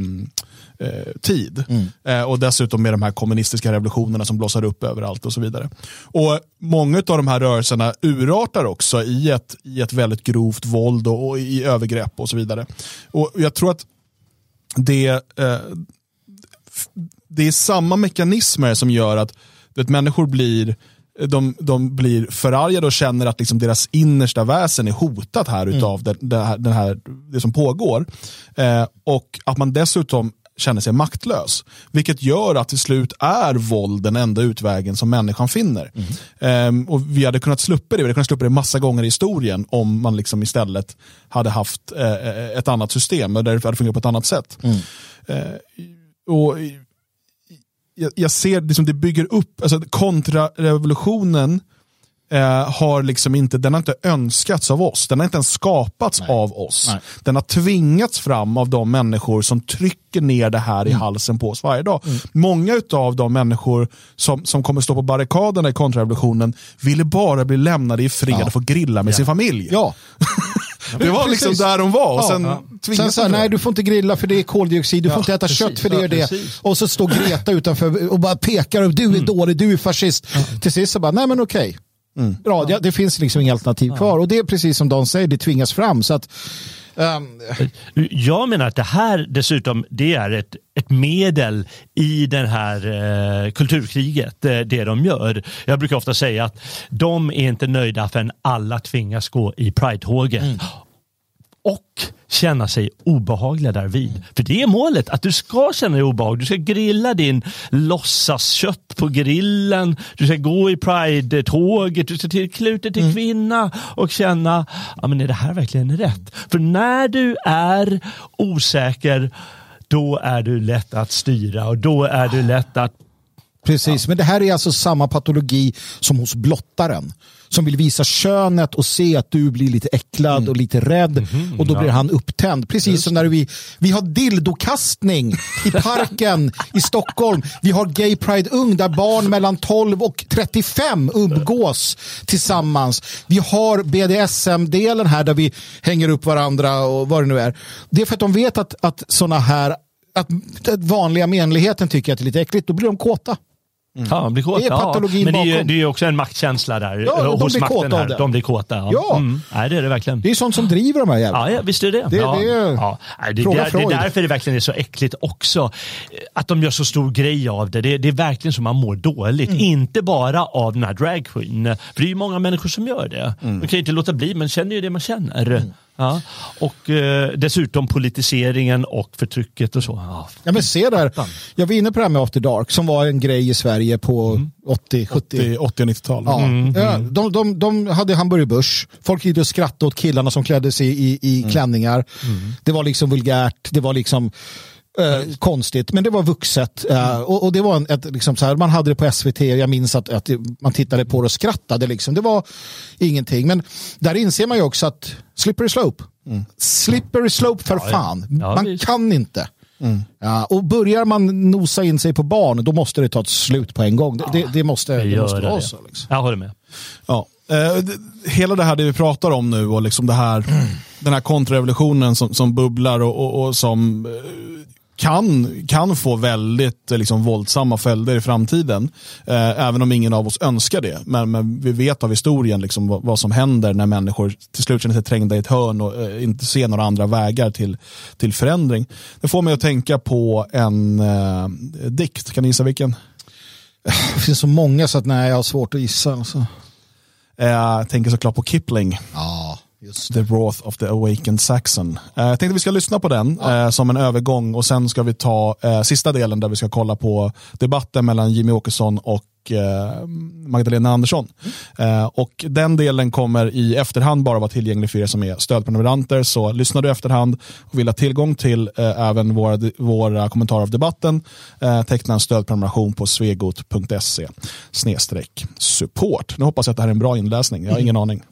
eh, tid. Mm. Eh, och dessutom med de här kommunistiska revolutionerna som blossar upp överallt och så vidare. Och Många av de här rörelserna urartar också i ett, i ett väldigt grovt våld och, och i övergrepp och så vidare. Och Jag tror att det, eh, det är samma mekanismer som gör att vet, människor blir de, de blir förargade och känner att liksom deras innersta väsen är hotat här mm. utav det, det, här, det, här, det som pågår. Eh, och att man dessutom känner sig maktlös. Vilket gör att till slut är våld den enda utvägen som människan finner. Mm. Um, och Vi hade kunnat slippa det, vi hade kunnat slippa det massa gånger i historien om man liksom istället hade haft uh, ett annat system där det hade fungerat på ett annat sätt. Mm. Uh, och jag, jag ser liksom det bygger upp, alltså kontrarevolutionen eh, har liksom inte, den har inte önskats av oss. Den har inte ens skapats Nej. av oss. Nej. Den har tvingats fram av de människor som trycker ner det här mm. i halsen på oss varje dag. Mm. Många av de människor som, som kommer stå på barrikaderna i kontrarevolutionen ville bara bli lämnade i fred ja. och få grilla med ja. sin familj. Ja. Det var liksom Precis. där de var. Och sen, ja. sen så här, nej du får inte grilla för det är koldioxid, du får inte äta Precis. kött för det är det. Och så står Greta utanför och bara pekar och du är mm. dålig, du är fascist. Till sist så bara, nej men okej. Mm. Bra, det, det, finns liksom inga alternativ ja. kvar och det är precis som de säger, det tvingas fram. Så att, um... Jag menar att det här dessutom det är ett, ett medel i det här eh, kulturkriget, eh, det de gör. Jag brukar ofta säga att de är inte nöjda förrän alla tvingas gå i Pride-tåget. Mm och känna sig obehagliga därvid. För det är målet, att du ska känna dig obehaglig. Du ska grilla din låtsaskött på grillen, du ska gå i Pride-tåget, du ska till klutet till mm. kvinna och känna, ja men är det här verkligen rätt? För när du är osäker, då är du lätt att styra och då är du lätt att Precis, ja. men det här är alltså samma patologi som hos blottaren som vill visa könet och se att du blir lite äcklad mm. och lite rädd mm -hmm, och då ja. blir han upptänd. Precis Just. som när vi, vi har dildokastning i parken i Stockholm. Vi har Gay Pride Ung där barn mellan 12 och 35 umgås tillsammans. Vi har BDSM-delen här där vi hänger upp varandra och vad det nu är. Det är för att de vet att, att sådana här att vanliga menligheten tycker att det är lite äckligt, då blir de kåta. Mm. Ja, de blir kåta. Det är patologin ja. Men det är, bakom. det är också en maktkänsla där ja, de hos blir makten. Här. De blir kåta. Ja. ja. Mm. Nej, det är det verkligen. Det är sånt som driver de här jävlarna. Ja, visst är det det. ja. det, är... ja. Nej, det, det, det är därför det verkligen är så äckligt också. Att de gör så stor grej av det. Det, det är verkligen som man mår dåligt. Mm. Inte bara av den här dragqueen. För det är ju många människor som gör det. Mm. Man kan ju inte låta bli, men känner ju det man känner. Mm. Ja. Och eh, dessutom politiseringen och förtrycket och så. Ja. Ja, men se där. Jag var inne på det här med After Dark som var en grej i Sverige på 80, 70. 80 och 90-tal. Ja. Ja, de, de, de hade Hamburger Börs. Folk gick och skrattade åt killarna som klädde sig i, i klänningar. Det var liksom vulgärt. Det var liksom eh, konstigt, men det var vuxet. Eh, och, och det var en, ett, liksom så här, man hade det på SVT och jag minns att, att man tittade på det och skrattade. Liksom. Det var ingenting. Men där inser man ju också att slippery slope. Slippery slope för fan. Ja, man visst. kan inte. Ja, och börjar man nosa in sig på barn, då måste det ta ett slut på en gång. Det, det, det måste, det måste vara det. så. Liksom. Jag håller med. Ja. Eh, det- hela det här det vi pratar om nu och liksom det här, den här kontrarevolutionen som, som bubblar och, och, och som eh, kan, kan få väldigt eh, liksom, våldsamma följder i framtiden. Eh, även om ingen av oss önskar det. Men, men vi vet av historien liksom, vad, vad som händer när människor till slut känner sig trängda i ett hörn och eh, inte ser några andra vägar till, till förändring. Det får mig att tänka på en eh, dikt. Kan ni gissa vilken? Det finns så många så att nej, jag har svårt att gissa. Alltså. Eh, jag tänker såklart på Kipling. Ja, just The Wrath of the Awakened Saxon. Eh, jag tänkte vi ska lyssna på den eh, som en övergång och sen ska vi ta eh, sista delen där vi ska kolla på debatten mellan Jimmy Åkesson och Magdalena Andersson. Eh, och den delen kommer i efterhand bara vara tillgänglig för er som är stödprenumeranter. Så lyssnar du efterhand och vill ha tillgång till även våra, våra kommentarer av debatten, teckna en stödprenumeration på svegot.se support. Nu hoppas jag att det här är en bra inläsning. Jag har ingen aning.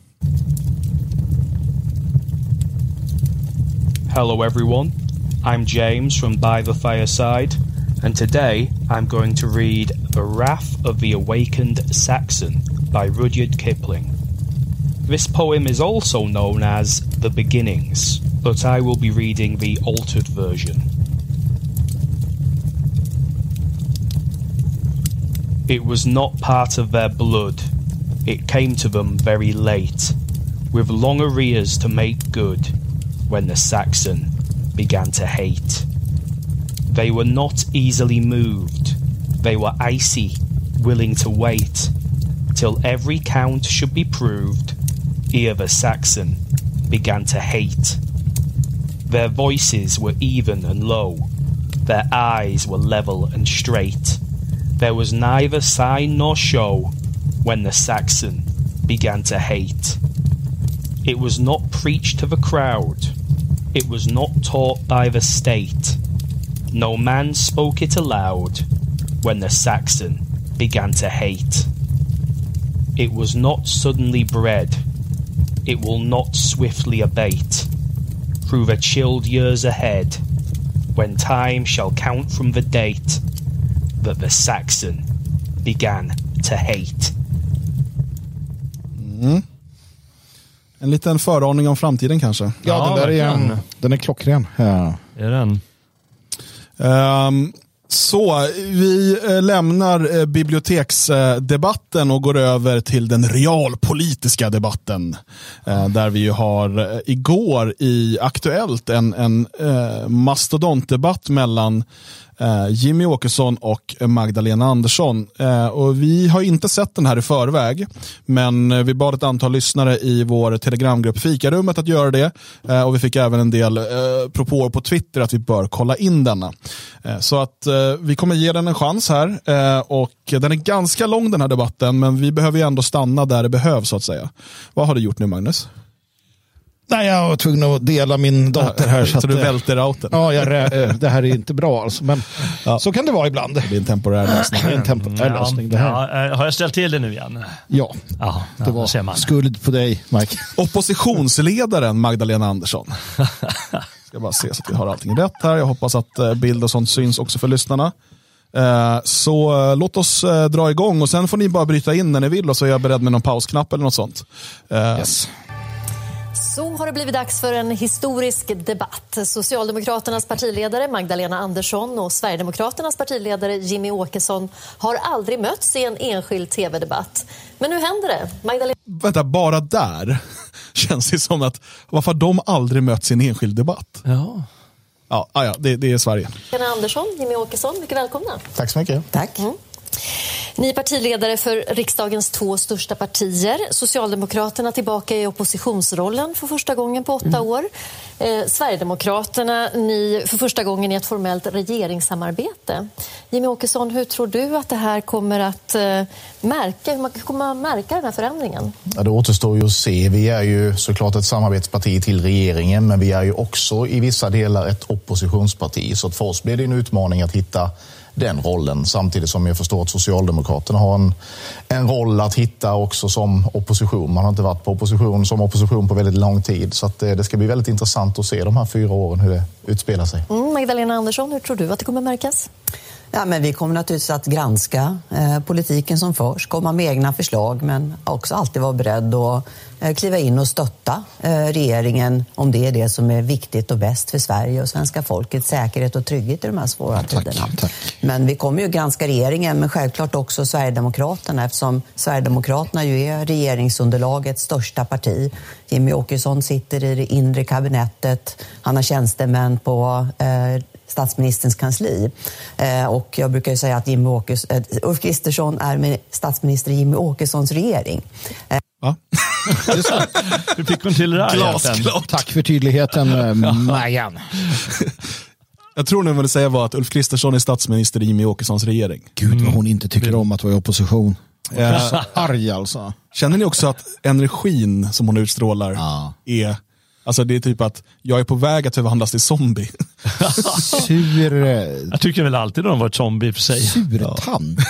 Hello, everyone. I'm James from By the Fireside, and today I'm going to read The Wrath of the Awakened Saxon by Rudyard Kipling. This poem is also known as The Beginnings, but I will be reading the altered version. It was not part of their blood. It came to them very late, with long arrears to make good when the Saxon began to hate. They were not easily moved. They were icy, willing to wait till every count should be proved ere the Saxon began to hate. Their voices were even and low, their eyes were level and straight. There was neither sign nor show when the Saxon began to hate. It was not preached to the crowd. It was not taught by the state. No man spoke it aloud when the Saxon began to hate. It was not suddenly bred. It will not swiftly abate through the chilled years ahead when time shall count from the date that the Saxon began to hate. Mm-hmm. En liten föraning om framtiden kanske. Ja, Ja, den där är, en, den är klockren. Ja. Är den. Ehm, så vi eh, lämnar eh, biblioteksdebatten och går över till den realpolitiska debatten. Eh, där vi ju har igår i Aktuellt en, en mastodontdebatt mellan Eh, Jimmy Åkesson och Magdalena Andersson. Eh, och vi har inte sett den här i förväg, men eh, vi bad ett antal lyssnare i vår telegramgrupp Fikarummet att göra det. Och vi fick även en del propåer på Twitter att vi bör kolla in denna. Så att vi kommer ge den en chans här. Och den är ganska lång den här debatten, men vi behöver ju ändå stanna där det behövs så att säga. Vad har du gjort nu Magnus? Nej, jag var tvungen att dela min dator här. Så, att, du eh, välter routern? Ja, jag, eh, det här är inte bra alltså, men så kan det vara ibland. Det är en temporär lösning. Det är en temporär lösning det här. Ja, eh, har jag ställt till det nu igen? Ja, Ja, det ja, var ser man. skuld på dig, Mike. Oppositionsledaren Magdalena Andersson. Ska bara se så att vi har allting rätt här. Jag hoppas att bild och sånt syns också för lyssnarna. Så låt oss dra igång och sen får ni bara bryta in när ni vill och så är jag beredd med någon pausknapp eller något sånt. Yes. Så har det blivit dags för en historisk debatt. Socialdemokraternas partiledare Magdalena Andersson och Sverigedemokraternas partiledare Jimmy Åkesson har aldrig mötts i en enskild tv-debatt. Men nu händer det. Magdalena Vänta, bara där känns det som att varför de aldrig mötts i en enskild debatt? Ja. Ja, ah, ja det, det är Sverige. Andersson, Jimmy Åkesson, mycket välkomna. Tack så mycket. Tack. Mm. Ni är partiledare för riksdagens två största partier. Socialdemokraterna tillbaka i oppositionsrollen för första gången på åtta mm. år. Eh, Sverigedemokraterna ni för första gången i ett formellt regeringssamarbete. Jimmy Åkesson, hur tror du att det här kommer att eh, märka, hur man kommer att märka den här förändringen? Ja, det återstår ju att se. Vi är ju såklart ett samarbetsparti till regeringen men vi är ju också i vissa delar ett oppositionsparti. Så för oss blir det en utmaning att hitta den rollen. Samtidigt som jag förstår att Socialdemokraterna har en, en roll att hitta också som opposition. Man har inte varit på opposition som opposition på väldigt lång tid. Så det, eh, det, ska bli väldigt intressant att se de här fyra åren hur det utspelar sig. Mm, Magdalena Andersson, hur tror du att det kommer märkas? Ja, men vi kommer naturligtvis att granska eh, politiken som förs, komma med egna förslag men också alltid vara beredd att eh, kliva in och stötta eh, regeringen om det är det som är viktigt och bäst för Sverige och svenska folkets säkerhet och trygghet i de här svåra ja, tiderna. Tack. Men vi kommer ju granska regeringen, men självklart också Sverigedemokraterna eftersom Sverigedemokraterna ju är regeringsunderlagets största parti. Jimmy Åkesson sitter i det inre kabinettet, han har tjänstemän på eh, statsministerns kansli. Eh, och jag brukar säga att Jimmy Åkes, eh, Ulf Kristersson är med statsminister i Jimmy Åkessons regering. Eh. Ja. Hur fick hon till det där? Glasklart. Tack för tydligheten, Majan. Jag tror nu du säga var att Ulf Kristersson är statsminister i Jimmy Åkessons regering. Gud vad hon inte tycker om att vara i opposition. Så arg alltså. Känner ni också att energin som hon utstrålar ja. är Alltså det är typ att jag är på väg att förvandlas till zombie. Sur... Jag tycker väl alltid de varit zombie för sig. Surtant.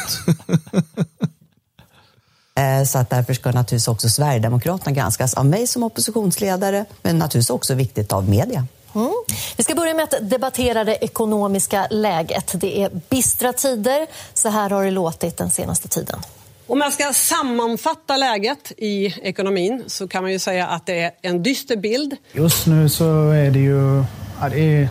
Eh, så att därför ska naturligtvis också Sverigedemokraterna granskas av mig som oppositionsledare, men naturligtvis också viktigt av media. Mm. Vi ska börja med att debattera det ekonomiska läget. Det är bistra tider. Så här har det låtit den senaste tiden. Om man ska sammanfatta läget i ekonomin så kan man ju säga att det är en dyster bild. Just nu så är det ju ja, det är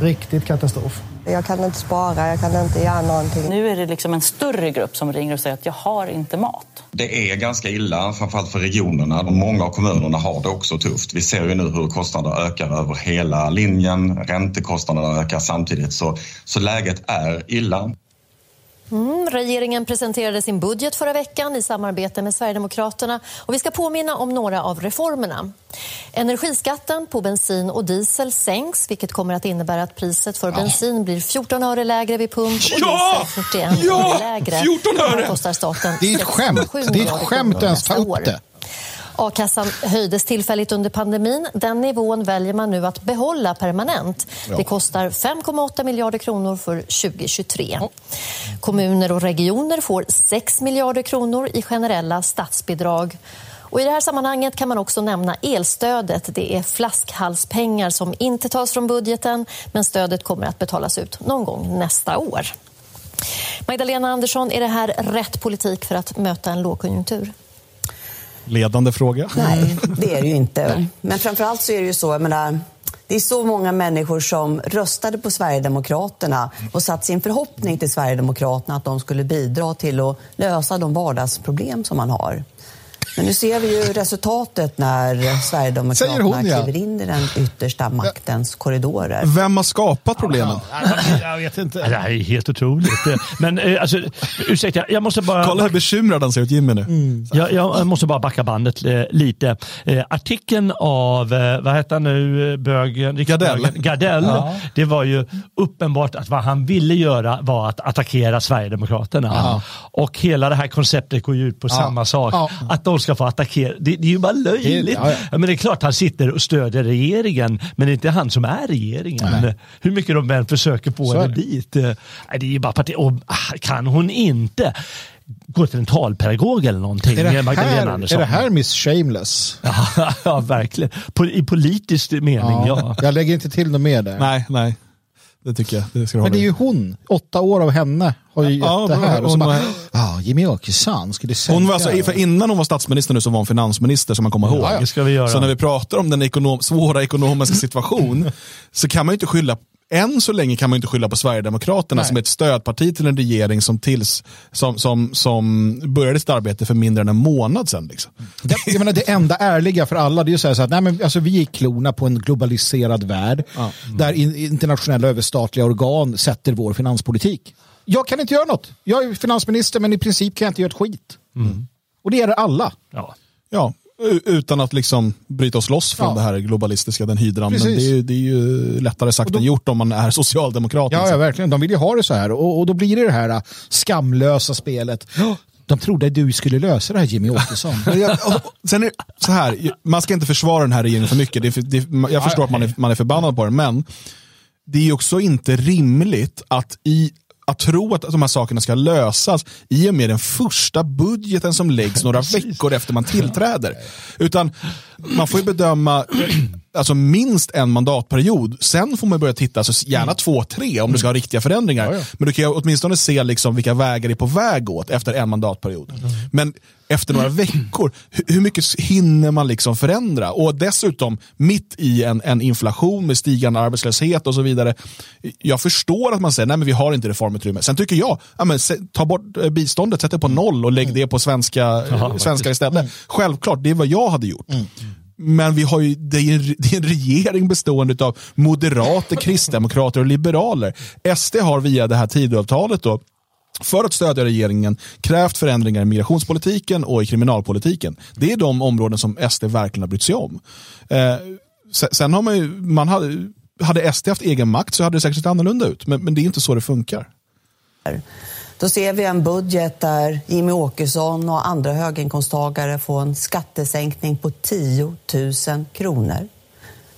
riktigt katastrof. Jag kan inte spara, jag kan inte göra någonting. Nu är det liksom en större grupp som ringer och säger att jag har inte mat. Det är ganska illa, framförallt för regionerna. Många av kommunerna har det också tufft. Vi ser ju nu hur kostnaderna ökar över hela linjen. Räntekostnaderna ökar samtidigt, så, så läget är illa. Mm, regeringen presenterade sin budget förra veckan i samarbete med Sverigedemokraterna. Och vi ska påminna om några av reformerna. Energiskatten på bensin och diesel sänks vilket kommer att innebära att priset för bensin blir 14 öre lägre vid pump och ja! diesel 41 ja! öre lägre. 14 öre! kostar staten det är ett skämt. Det är ett skämt att ens ta upp det. A-kassan höjdes tillfälligt under pandemin. Den nivån väljer man nu att behålla permanent. Ja. Det kostar 5,8 miljarder kronor för 2023. Ja. Kommuner och regioner får 6 miljarder kronor i generella statsbidrag. Och I det här sammanhanget kan man också nämna elstödet. Det är flaskhalspengar som inte tas från budgeten men stödet kommer att betalas ut någon gång nästa år. Magdalena Andersson, är det här rätt politik för att möta en lågkonjunktur? Ledande fråga. Nej, det är det ju inte. Men framförallt så är det ju så, jag menar, det är så många människor som röstade på Sverigedemokraterna och satt sin förhoppning till Sverigedemokraterna att de skulle bidra till att lösa de vardagsproblem som man har. Men nu ser vi ju resultatet när Sverigedemokraterna hon, ja. kliver in i den yttersta maktens korridorer. Vem har skapat problemen? Jag vet inte. Det här är helt otroligt. Men eh, alltså, ursäkta, jag måste bara... Kolla hur bekymrad han ser ut Jimmy nu. Mm. Jag, jag, måste bara backa bandet eh, lite. Eh, artikeln av, vad heter han nu, bögen? Gardell. Gardell. Ja. Det var ju uppenbart att vad han ville göra var att attackera Sverigedemokraterna. Ja. Och hela det här konceptet går ju ut på ja. samma sak. Att de ska få attackera. Det, det är ju bara löjligt. Det, ja, ja. Men det är klart han sitter och stödjer regeringen, men det är inte han som är regeringen. Nej. Hur mycket de än försöker få henne dit. Eh, det är ju bara parti och ah, kan hon inte gå till en talpedagog eller någonting. Är det här, är det här Miss Shameless? Ja, verkligen. På, I politisk mening, ja. ja. Jag lägger inte till något mer där. Nej, nej. Det tycker jag. Det ska Men det är ju hon. Åtta år av henne har ju gett ja, det här. Och så bara, ja, Jimmy Åkesson, ska du hon var alltså, för Innan hon var statsminister nu så var hon finansminister som man kommer ihåg. Ja, ska vi göra. Så när vi pratar om den ekonom svåra ekonomiska situation så kan man ju inte skylla än så länge kan man inte skylla på Sverigedemokraterna Nej. som är ett stödparti till en regering som, tills, som, som, som började sitt arbete för mindre än en månad sedan. Liksom. Det, jag menar, det enda ärliga för alla det är att säga så att nej, men, alltså, vi är klona på en globaliserad värld ja. mm. där internationella överstatliga organ sätter vår finanspolitik. Jag kan inte göra något. Jag är finansminister men i princip kan jag inte göra ett skit. Och det gäller alla. Ja. Ja, utan att liksom bryta oss loss från Ja. det här globalistiska, den hydran. Men Precis. det är, ju- det är ju lättare sagt än gjort om man är socialdemokrat. Ja, liksom. ja, verkligen. De vill ju ha det så här. Och, och då blir det det här äh, skamlösa spelet. De trodde att du skulle lösa det här Jimmy Åkesson. Men jag, sen är det så här, man ska inte försvara den här regeringen för mycket. Det är för, det, jag förstår att man är, man är förbannad på den, men det är också inte rimligt att i att tro att de här sakerna ska lösas i och med den första budgeten som läggs några veckor efter man tillträder. Utan man får ju bedöma alltså minst en mandatperiod. Sen får man börja titta, alltså gärna två, tre om du ska ha riktiga förändringar. Men du kan åtminstone se liksom vilka vägar det är på väg åt efter en mandatperiod. Men efter några veckor, hur, mycket hinner man liksom förändra? Och dessutom mitt i en, en inflation med stigande arbetslöshet och så vidare. Jag förstår att man säger, nej men vi har inte reformutrymme. Sen tycker jag, ja, men, ta bort eh, biståndet, sätt det på noll och lägg det på svenska, Jaha, svenskar faktiskt. istället. Självklart, det är vad jag hade gjort. Men vi har ju, det, är en, det är en regering bestående av moderater, kristdemokrater och liberaler. SD har via det här Tidöavtalet då för att stödja regeringen krävt förändringar i migrationspolitiken och i kriminalpolitiken. Det är de områden som SD verkligen har brytt sig om. Eh, sen, har man ju, man hade, hade SD haft egen makt så hade det säkert sett annorlunda ut. Men, men det är inte så det funkar. Då ser vi en budget där Jimmy Åkesson och andra höginkomsttagare får en skattesänkning på 10 000 kronor.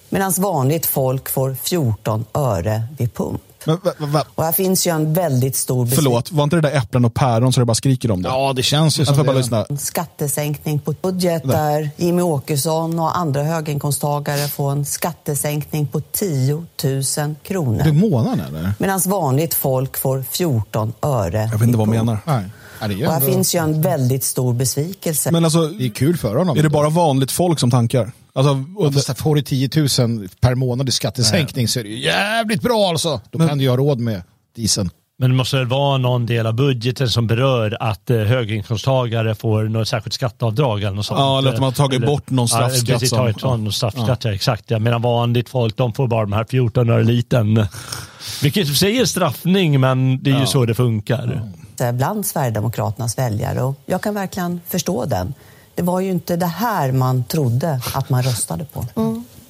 Medan vanligt folk får 14 öre vid pump. Men, va, va, va, Och här finns ju en väldigt stor besvikelse. förlåt, var inte det där äpplen och päron så det bara skriker om det? Ja, det känns ju som bara det. lyssna. En skattesänkning på budget där Jimmy Åkesson och andra höginkomsttagare får en skattesänkning på 10 000 Det är kronor. månaden eller? Medan vanligt folk får 14 öre. Jag vet inte vad du menar. Nej. Ja, Och här finns ju en väldigt stor besvikelse. Men alltså, det är kul för honom. är det bara vanligt folk som tankar? Alltså, och Och fast får du 10 000 per månad i skattesänkning så är det ju jävligt bra alltså. Då kan du ju ha råd med dieseln. Men det måste väl vara någon del av budgeten som berör att eh, höginkomsttagare får något särskilt skatteavdrag eller något sånt. Ja, eller att de har tagit bort någon straffskatt Ja, precis, tagit någon straffskatt, ja. exakt. Ja. Medan vanligt folk, de får bara de här 14 öre liten. Vilket är straffning, men det är ju så det funkar. bland Sverigedemokraternas väljare och jag kan verkligen förstå den. Det var ju inte det här man trodde att man röstade på.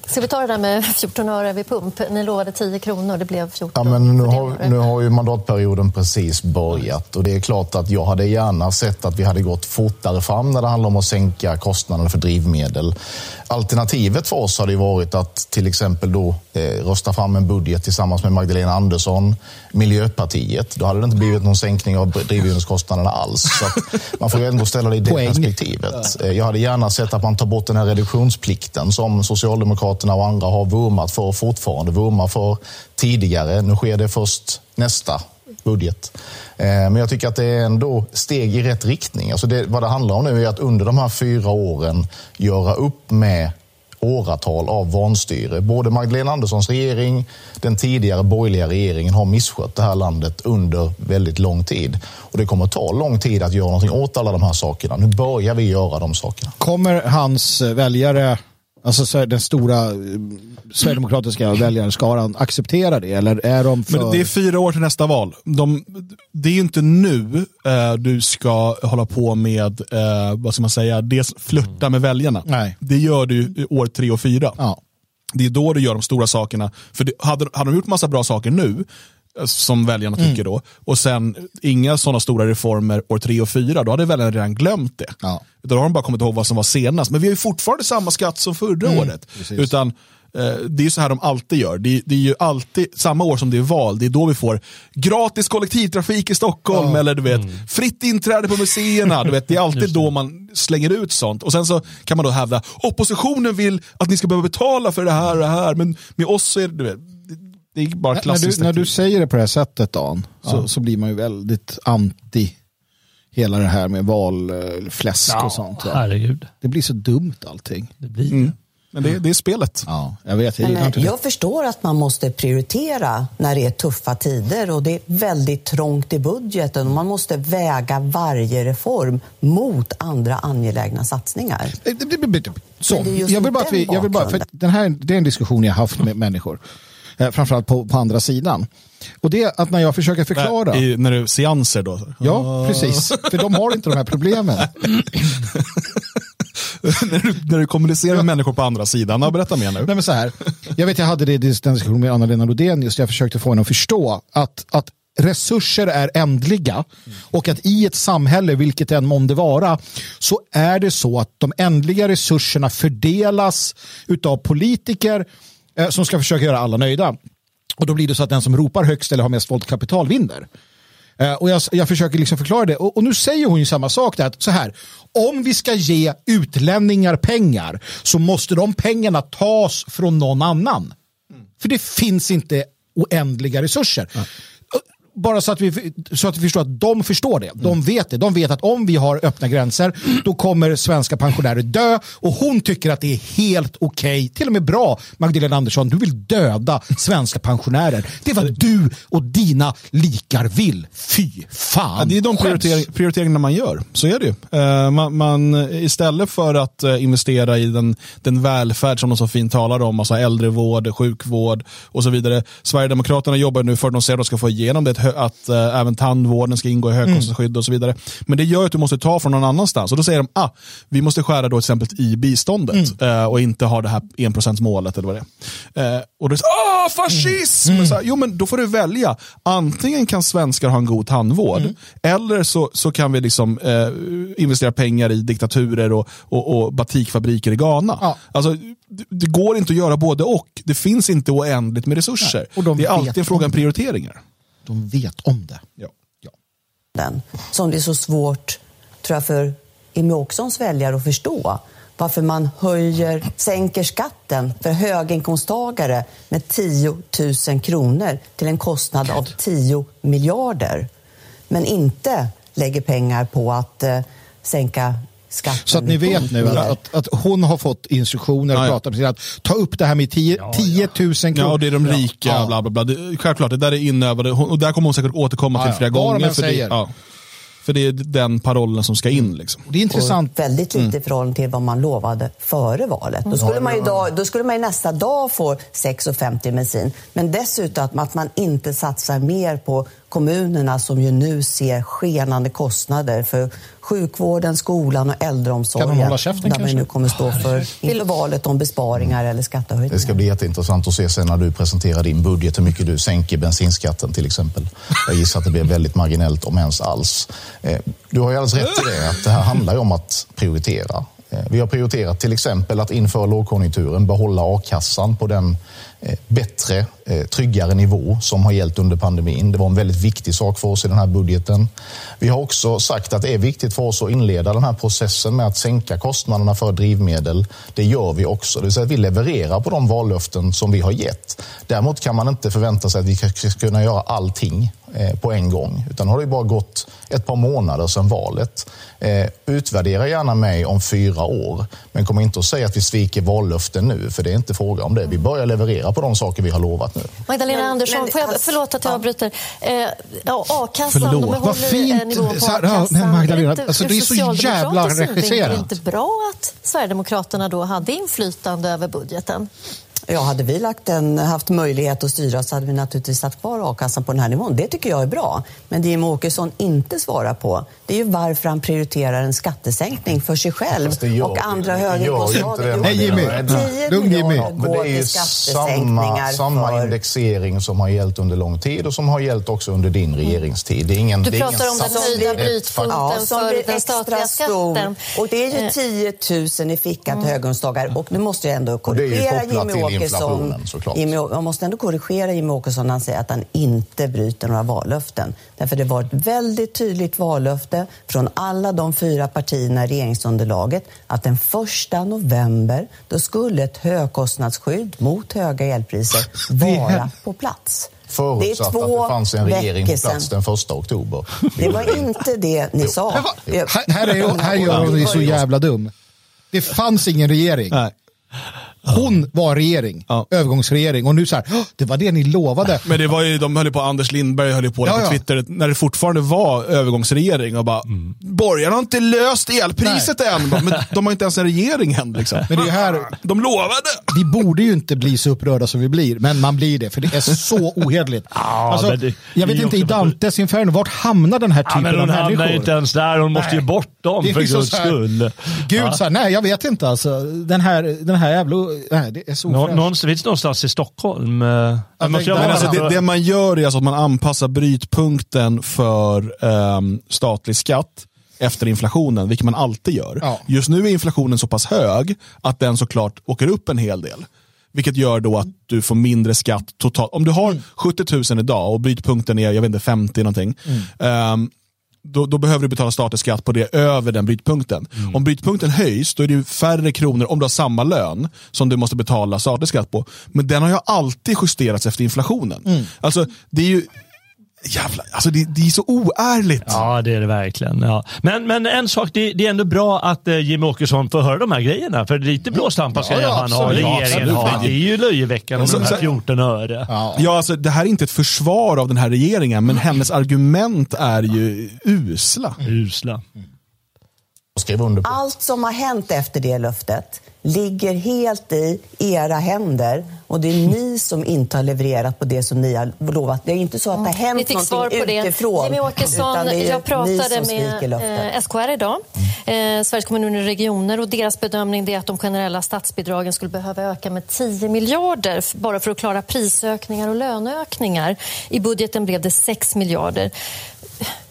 Ska vi ta det där med 14 öre vid pump? Ni lovade 10 kronor, det blev 14. Ja, men nu, har, nu har ju mandatperioden precis börjat och det är klart att jag hade gärna sett att vi hade gått fortare fram när det handlar om att sänka kostnaderna för drivmedel. Alternativet för oss hade ju varit att till exempel då eh, rösta fram en budget tillsammans med Magdalena Andersson, Miljöpartiet. Då hade det inte blivit någon sänkning av drivmedelskostnaderna alls. Så man får ju ändå ställa det i det Poäng. perspektivet. Eh, Jag hade gärna sett att man tar bort den här reduktionsplikten som Socialdemokraterna och andra har vurmat för och fortfarande vurmar för tidigare. Nu sker det först nästa budget. Eh, Men jag tycker att det är ändå steg i rätt riktning. Alltså det, vad det handlar om nu är att under de här fyra åren göra upp med åratal av vanstyre. Både Magdalena Anderssons regering, den tidigare borgerliga regeringen har misskött det här landet under väldigt lång tid. Och det kommer ta lång tid att göra någonting åt alla de här sakerna. Nu börjar vi göra de sakerna. Kommer hans väljare, alltså den stora sverigedemokratiska väljarskaran, acceptera det? Eller är de för... Men det är fyra år till nästa val. De, det är ju inte nu eh, du ska hålla på med, eh, vad ska man säga, dels flirta med väljarna. Nej. Det gör du i år tre och fyra. Ja. Det är då du gör de stora sakerna. För det, hade, hade de gjort massa bra saker nu, eh, som väljarna tycker då, och sen inga sådana stora reformer år tre och fyra, då hade väljarna redan glömt det. Ja. Utan då har de bara kommit ihåg vad som var senast. Men vi har ju fortfarande samma skatt som förra året. precis. Utan det är ju så här de alltid gör. Det, det är ju alltid samma år som det är val, det är då vi får gratis kollektivtrafik i Stockholm eller du vet, fritt inträde på museerna. Du vet, det är alltid då man slänger ut sånt. Och sen så kan man då hävda, oppositionen vill att ni ska behöva betala för det här och det här, men med oss så är det, du vet, det, det är bara när, klassiskt. du, när du säger det på det här sättet Dan, så, så blir man ju väldigt anti hela det här med valfläsk och sånt. herregud. Det blir så dumt allting. Det blir Mm. Men det, det är spelet. Ja, jag vet. Jag Men, eh, jag förstår att man måste prioritera när det är tuffa tider och det är väldigt trångt i budgeten och man måste väga varje reform mot andra angelägna satsningar. Så, Men det är just jag vill bara, mot att vi, den jag vill bara, för bakgrunden. den här, det är en diskussion jag har haft med människor. Eh, framförallt på, på andra sidan. Och det är att när jag försöker förklara. I, när du seanser då? Ja, precis. För de har inte de här problemen. när, du, när du kommunicerar med människor på andra sidan. Ja, berätta mer nu. Nej, men så här. Jag vet jag hade det i den diskussionen med Anna-Lena Lodén just jag försökte få henne att förstå att, att resurser är ändliga och att i ett samhälle, vilket än månde vara, så är det så att de ändliga resurserna fördelas utav politiker eh, som ska försöka göra alla nöjda. Och då blir det så att den som ropar högst eller har mest våldkapital vinner. Eh, och jag, jag försöker liksom förklara det. Och, och, nu säger hon ju samma sak. Där, att så här, om vi ska ge utlänningar pengar så måste de pengarna tas från någon annan. Mm. För det finns inte oändliga resurser. Mm bara så att, vi, så att vi förstår att de förstår det. De vet det. De vet att om vi har öppna gränser då kommer svenska pensionärer dö och hon tycker att det är helt okej, okay, till och med bra Magdalena Andersson, du vill döda svenska pensionärer. Det är vad du och dina likar vill. Fy fan. Ja, det är de prioritering, prioriteringarna man gör. Så är det ju. Uh, man, man, istället för att uh, investera i den, den välfärd som de så fint talar om, alltså äldrevård, sjukvård och så vidare. Sverigedemokraterna jobbar nu för att de säger att de ska få igenom det att äh, även tandvården ska ingå i högkostnadsskydd mm. och så vidare. Men det gör att du måste ta från någon annanstans. Och då säger de, ah, vi måste skära då till exempel i biståndet mm. äh, och inte ha det här enprocentsmålet eller vad det är. Äh, och då är ah, fascism! Mm. Så här, jo men då får du välja. Antingen kan svenskar ha en god tandvård mm. eller så, så kan vi liksom investera pengar i diktaturer och, och, och batikfabriker i Ghana. Ja. Alltså, det, går inte att göra både och. Det finns inte oändligt med resurser. Nej, de det är alltid en fråga om prioriteringar de vet om det. Ja. ja. Den, som det är så svårt tror jag, för Jimmie Åkessons väljare att förstå varför man höjer, sänker skatten för höginkomsttagare med 10 000 kronor till en kostnad av 10 miljarder. Men inte lägger pengar på att eh, sänka skatten. Så att ni vet nu att, att, att hon har fått instruktioner att prata med att ta upp det här med 10, ja, 10 000 kronor. Ja, och det är de rika, ja. bla bla bla. Det, självklart, det där är inövade och där kommer hon säkert återkomma till flera gånger. För det, ja. För det är den parollen som ska in. Liksom. Det är intressant. Och väldigt lite mm. i förhållande till vad man lovade före valet. Då skulle, man ju dag, då skulle man ju nästa dag få 6,50 bensin. Men dessutom att man inte satsar mer på kommunerna som ju nu ser skenande kostnader för sjukvården, skolan och äldreomsorgen. Kan de hålla käften, där man nu kommer stå för inför valet om besparingar eller skattehöjningar. Det ska bli jätteintressant att se sen när du presenterar din budget hur mycket du sänker bensinskatten till exempel. Jag gissar att det blir väldigt marginellt om ens alls. Eh, du har ju alldeles rätt i det att det här handlar ju om att prioritera. Eh, vi har prioriterat till exempel att inför lågkonjunkturen behålla a-kassan på den Eh, bättre, eh, tryggare nivå som har gällt under pandemin. Det var en väldigt viktig sak för oss i den här budgeten. Vi har också sagt att det är viktigt för oss att inleda den här processen med att sänka kostnaderna för drivmedel. Det gör vi också, det vill säga att vi levererar på de vallöften som vi har gett. Däremot kan man inte förvänta sig att vi ska kunna göra allting på en gång. Utan har det bara gått ett par månader sedan valet. utvärdera gärna mig om fyra år, men kom inte att säga att vi sviker vallöften nu, för det är inte fråga om det. Vi börjar leverera på de saker vi har lovat nu. Magdalena men, Andersson, men, får jag, förlåt att jag avbryter. Eh, ja, A-kassan, de håller fint. nivån på a-kassan. Ja, Magdalena, alltså, det är så jävla regisserat. Är det inte bra att Sverigedemokraterna då hade inflytande över budgeten? Ja, hade vi lagt en, haft möjlighet att styra så hade vi naturligtvis satt kvar a-kassan på den här nivån. Det tycker jag är bra. Men det Jimmie Åkesson inte svarar på det är ju varför han prioriterar en skattesänkning för sig själv gör, och andra höginkomsttagare. Nej, Jimmy. Lugn Jimmy. Ja, men det är ju samma, samma för... indexering som har gällt under lång tid och som har gällt också under din regeringstid. Det är ingen, du pratar om den höjda brytpunkten ja, för den statliga skatten. Och det är ju 10 000 i fickan till höginkomsttagare. Och nu måste jag ändå korrigera Jimmie Åkesson. Jimmy, jag måste ändå korrigera Jimmie Åkesson när han säger att han inte bryter några vallöften. Därför det var ett väldigt tydligt vallöfte från alla de fyra partierna i regeringsunderlaget att den första november då skulle ett högkostnadsskydd mot höga elpriser vara på plats. Förutsatt det att det fanns en regering på plats den första oktober. Det var inte det ni sa. Här, är, här gör hon så jävla dum. Det fanns ingen regering. Nej. Hon var regering, övergångsregering och nu så här, "Åh, det var det ni lovade. Men det var ju, de höll ju på, Anders Lindberg höll ju på Ja, på ja. Twitter när det fortfarande var övergångsregering och bara, borgarna har inte löst elpriset än. Bara, Men de har inte ens en regering än. Liksom. Men det är här, de lovade! Vi borde ju inte bli så upprörda som vi blir, men man blir det för det är så ohederligt. alltså, men det- jag vet inte, i Dantes Inferno, vart hamnar den här Ja, typen men av hon hamnar människor? ju inte ens där, hon måste ju Nej. bort dem Det för liksom guds skull. Gud, Ja. så här, nej jag vet inte alltså. Den här, den här jävla, nej det är så Nå, ofräscht. någonstans, någonstans i Stockholm? eh, det måste jag alltså, det, det man gör är alltså att man anpassar brytpunkten för ehm, statlig skatt efter inflationen, vilket man alltid gör. Ja. Just nu är inflationen så pass hög att den såklart åker upp en hel del. Vilket gör då att du får mindre skatt totalt. Om du har 70 000 idag och brytpunkten är jag vet inte, 50 någonting. ehm, då, då behöver du betala statlig skatt på det över den brytpunkten. Om brytpunkten höjs, då är det ju färre kronor om du har samma lön som du måste betala statlig skatt på. Men den har ju alltid justerats efter inflationen. Alltså, det är ju jävla, alltså det, det är så oärligt. Ja, det är det verkligen. Ja. Men, men en sak, det, det är ändå bra att eh, Jimmy Åkesson får höra de här grejerna. För lite blåslampa ska Ja, ja, han ha, regeringen Ja, har. absolut. Det är ju löjeväckande med de här så- 14 öre. Ja, alltså, det här är inte ett försvar av den här regeringen, men hennes argument är ju usla. Usla. Skriv under på. Allt som har hänt efter det löftet ligger helt i era händer och det är ni som inte har levererat på det som ni har lovat. Det är inte så att det har hänt Vi fick svar någonting på det. utifrån. Jimmy Åkesson, utan det är jag ni pratade med eh, SKR idag, eh, Sveriges kommuner och regioner och deras bedömning är att de generella statsbidragen skulle behöva öka med 10 miljarder bara för att klara prisökningar och löneökningar. I budgeten blev det 6 miljarder.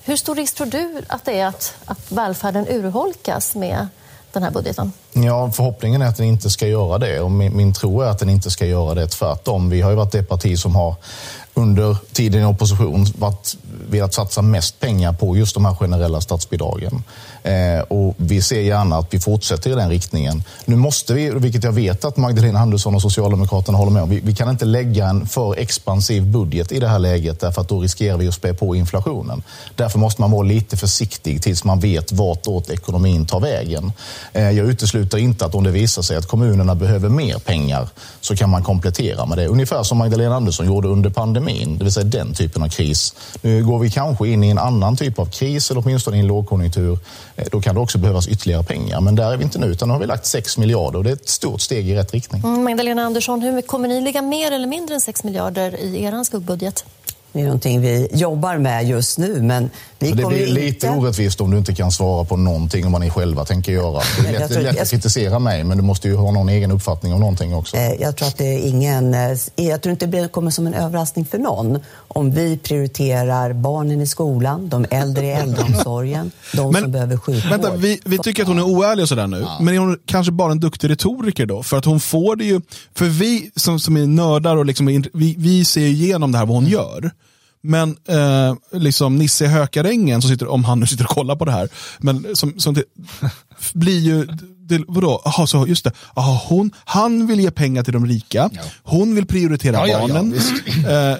Hur stor risk tror du att det är att, att välfärden urholkas med den här budgeten? Ja, förhoppningen är att den inte ska göra det och min, min tro är att den inte ska göra det. Tvärtom. Vi har ju varit det parti som har under tiden i opposition varit, velat satsa mest pengar på just de här generella statsbidragen. Eh, och vi ser gärna att vi fortsätter i den riktningen. Nu måste vi, vilket jag vet att Magdalena Andersson och Socialdemokraterna håller med om, vi, vi kan inte lägga en för expansiv budget i det här läget därför att då riskerar vi att spä på inflationen. Därför måste man vara lite försiktig tills man vet vartåt ekonomin tar vägen. Eh, jag utesluter inte att om det visar sig att kommunerna behöver mer pengar så kan man komplettera med det. Ungefär som Magdalena Andersson gjorde under pandemin, det vill säga den typen av kris. Nu går vi kanske in i en annan typ av kris eller åtminstone i en lågkonjunktur. Eh, då kan det också behövas ytterligare pengar. Men där är vi inte nu, utan nu har vi lagt 6 miljarder och det är ett stort steg i rätt riktning. Mm, Magdalena Andersson, hur kommer ni ligga mer eller mindre än 6 miljarder i er skuggbudget? Det är någonting vi jobbar med just nu, men vi Det blir lite inte... orättvist om du inte kan svara på någonting om vad ni själva tänker göra. Det är lätt, tror- lätt att kritisera mig, men du måste ju ha någon egen uppfattning om någonting också. Eh, Jag tror att det är ingen... eh, Jag tror inte det kommer som en överraskning för någon om vi prioriterar barnen i skolan, de äldre i äldreomsorgen, de Men- som behöver sjukvård. Vänta, vi, vi tycker att hon är oärlig och sådär nu. Men är hon kanske bara en duktig retoriker då? För att hon får det ju, för vi som, som är nördar och liksom, vi, vi ser ju igenom det här vad hon gör. Men eh, liksom Nisse Hökarängen, som sitter, om han nu sitter och kollar på det här, men som, som det, blir ju, det, vadå, Aha, så just det, Aha, hon, han vill ge pengar till de rika, hon vill prioritera Ja, ja, ja, barnen. visst. Eh,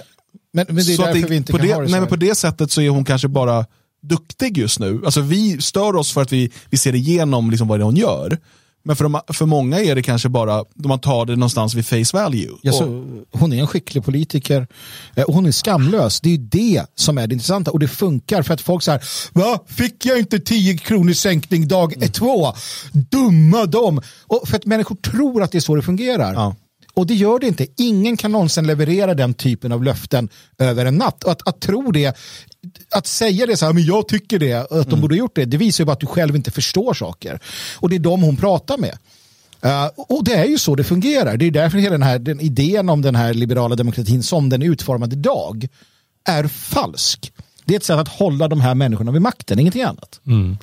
Men, men det är därför vi inte på kan det, ha det så nej, men På det sättet så är hon kanske bara duktig just nu. Alltså vi stör oss för att vi, vi ser igenom liksom vad det är hon gör. Men för, de, för många är det kanske bara, man tar det någonstans vid face value. Ja, så, hon är en skicklig politiker eh, och hon är skamlös. Det är det som är det intressanta och det funkar för att folk säger Va? Fick jag inte 10 kronor sänkning dag Mm. två? Dumma dem! Och för att människor tror att det är så det fungerar. Och det gör det inte. Ingen kan någonsin leverera den typen av löften över en natt. Och att, att tro det, att säga det så här, men jag tycker det, att de Mm. borde ha gjort det, det visar ju bara att du själv inte förstår saker. Och det är de hon pratar med. Uh, och det är ju så det fungerar. Det är därför hela den här den idén om den här liberala demokratin som den är utformad idag är falsk. Det är ett sätt att hålla de här människorna vid makten, ingenting annat. Mm.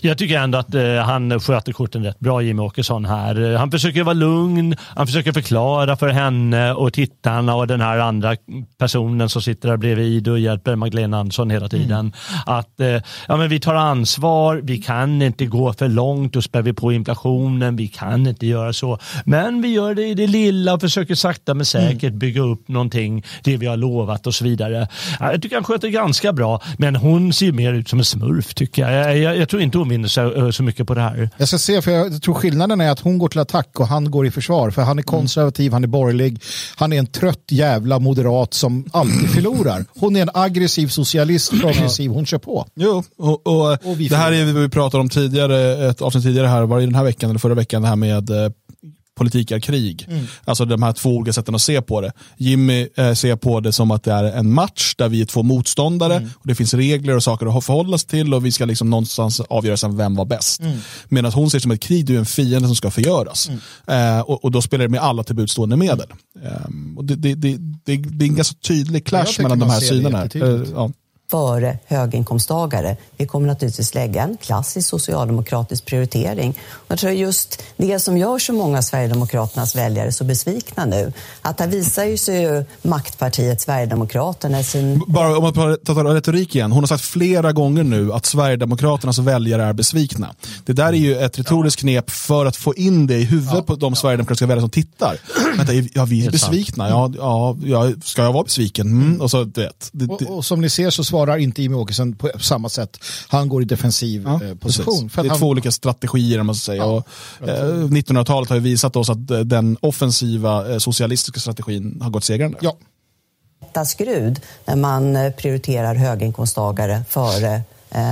Jag tycker ändå att eh, han sköter korten rätt bra, Jimmy Åkesson här. Eh, Han försöker vara lugn, han försöker förklara för henne och tittarna och den här andra personen som sitter där bredvid och hjälper Magdalena Andersson hela tiden. Att eh, ja, men vi tar ansvar, vi kan inte gå för långt och spär vi på inflationen, vi kan inte göra så. Men vi gör det i det lilla och försöker sakta men säkert bygga upp någonting, det vi har lovat och så vidare. Ja, Jag tycker han sköter ganska bra bra. Men hon ser mer ut som en smurf tycker jag. Jag, jag, jag tror inte hon vinner så, så mycket på det här. Jag ska se, för jag tror skillnaden är att hon går till attack och han går i försvar. För han är konservativ, han är borgerlig, han är en trött jävla moderat som alltid förlorar. Hon är en aggressiv socialist, progressiv, hon kör på. Jo, och, och, och det här är vi pratade om tidigare, ett avsnitt tidigare här, var det den här veckan eller förra veckan, det här med eh, politik är krig. Mm. Alltså de här två olika sätten att se på det. Jimmy eh, ser på det som att det är en match där vi är två motståndare mm. och det finns regler och saker att förhålla sig till och vi ska liksom någonstans avgöra sen vem var bäst. Mm. Medan hon ser det som ett krig, du är en fiende som ska förgöras. Mm. Eh, och, och, då spelar det med alla tillbudstående medel. Eh, och det, det, det, det, är en ganska tydlig clash mellan de här synerna. Före höginkomsttagare. Vi kommer naturligtvis lägga en klassisk socialdemokratisk prioritering. Jag tror just det som gör så många Sverigedemokraternas väljare så besvikna nu, att här visar ju sig ju maktpartiet Sverigedemokraterna sin... Bara om man tar retorik igen, hon har sagt flera gånger nu att Sverigedemokraternas väljare är besvikna. Det där är ju ett retoriskt knep för att få in det i huvudet ja. på de Sverigedemokratiska väljare som tittar. Vänta, ja, vi är besvikna. Ja, ja, ska jag vara besviken? Mm. Och, så, vet, det, och, och som ni ser så svarar inte Jimmie Åkesson på samma sätt. Han går i defensiv ja, eh, position. det är han... två olika strategier. Man ska säga. Ja, och, eh, 1900-talet har ju visat oss att eh, den offensiva eh, socialistiska strategin har gått segrande. Ja. Skrud när man prioriterar höginkomsttagare före eh,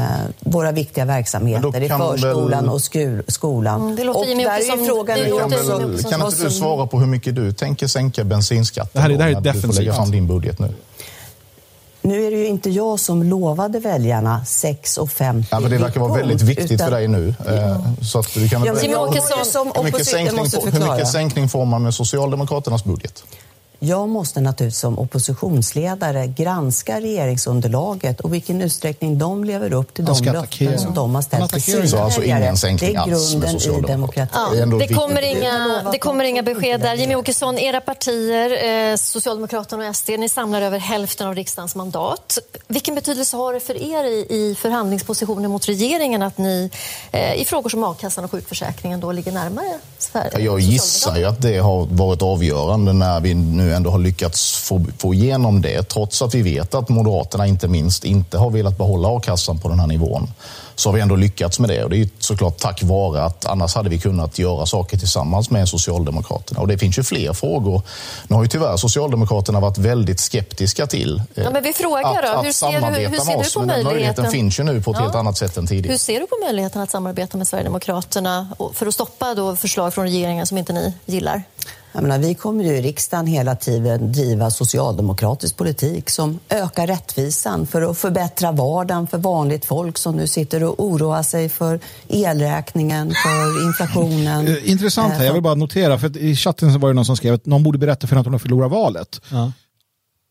våra viktiga verksamheter i förskolan väl... och skul, skolan. Mm, det låter och där är som, frågan... Det kan, väl, kan inte du svara på hur mycket du tänker sänka bensinskatten? Det här, är, det här är defensivt. Du får lägga fram din budget nu. Nu är det ju inte jag som lovade väljarna 6,50 ja, men Det verkar vara väldigt viktigt utan... för dig nu. Ja. Så att du kan ja, hur, mycket sänkning, hur mycket sänkning får man med Socialdemokraternas budget? Jag måste naturligtvis som oppositionsledare granska regeringsunderlaget och vilken utsträckning de lever upp till de löften som de har ställt till sina Så alltså ingen sänkning Det är grunden i demokratin. Ja, det, kommer inga, det kommer inga besked där. Jimmy Åkesson, era partier, eh, Socialdemokraterna och SD, ni samlar över hälften av riksdagens mandat. Vilken betydelse har det för er i, i förhandlingspositionen mot regeringen att ni eh, i frågor som a-kassan och sjukförsäkringen då ligger närmare Sverige? Jag gissar ju att det har varit avgörande när vi nu nu ändå har lyckats få, få igenom det trots att vi vet att Moderaterna inte minst inte har velat behålla a-kassan på den här nivån så har vi ändå lyckats med det. Och det är såklart tack vare att annars hade vi kunnat göra saker tillsammans med Socialdemokraterna. Och det finns ju fler frågor. Nu har ju tyvärr Socialdemokraterna varit väldigt skeptiska till eh, ja, men vi frågar att, då. Hur att ser samarbeta du, hur ser med oss. Du på men den möjligheten finns ju nu på ett ja. helt annat sätt än tidigare. Hur ser du på möjligheten att samarbeta med Sverigedemokraterna för att stoppa då förslag från regeringen som inte ni gillar? Jag menar, vi kommer ju i riksdagen hela tiden driva socialdemokratisk politik som ökar rättvisan för att förbättra vardagen för vanligt folk som nu sitter och oroar sig för elräkningen, för inflationen. Eh, intressant här, jag vill bara notera, för i chatten var det någon som skrev att någon borde berätta för att hon har förlorat valet. Ja.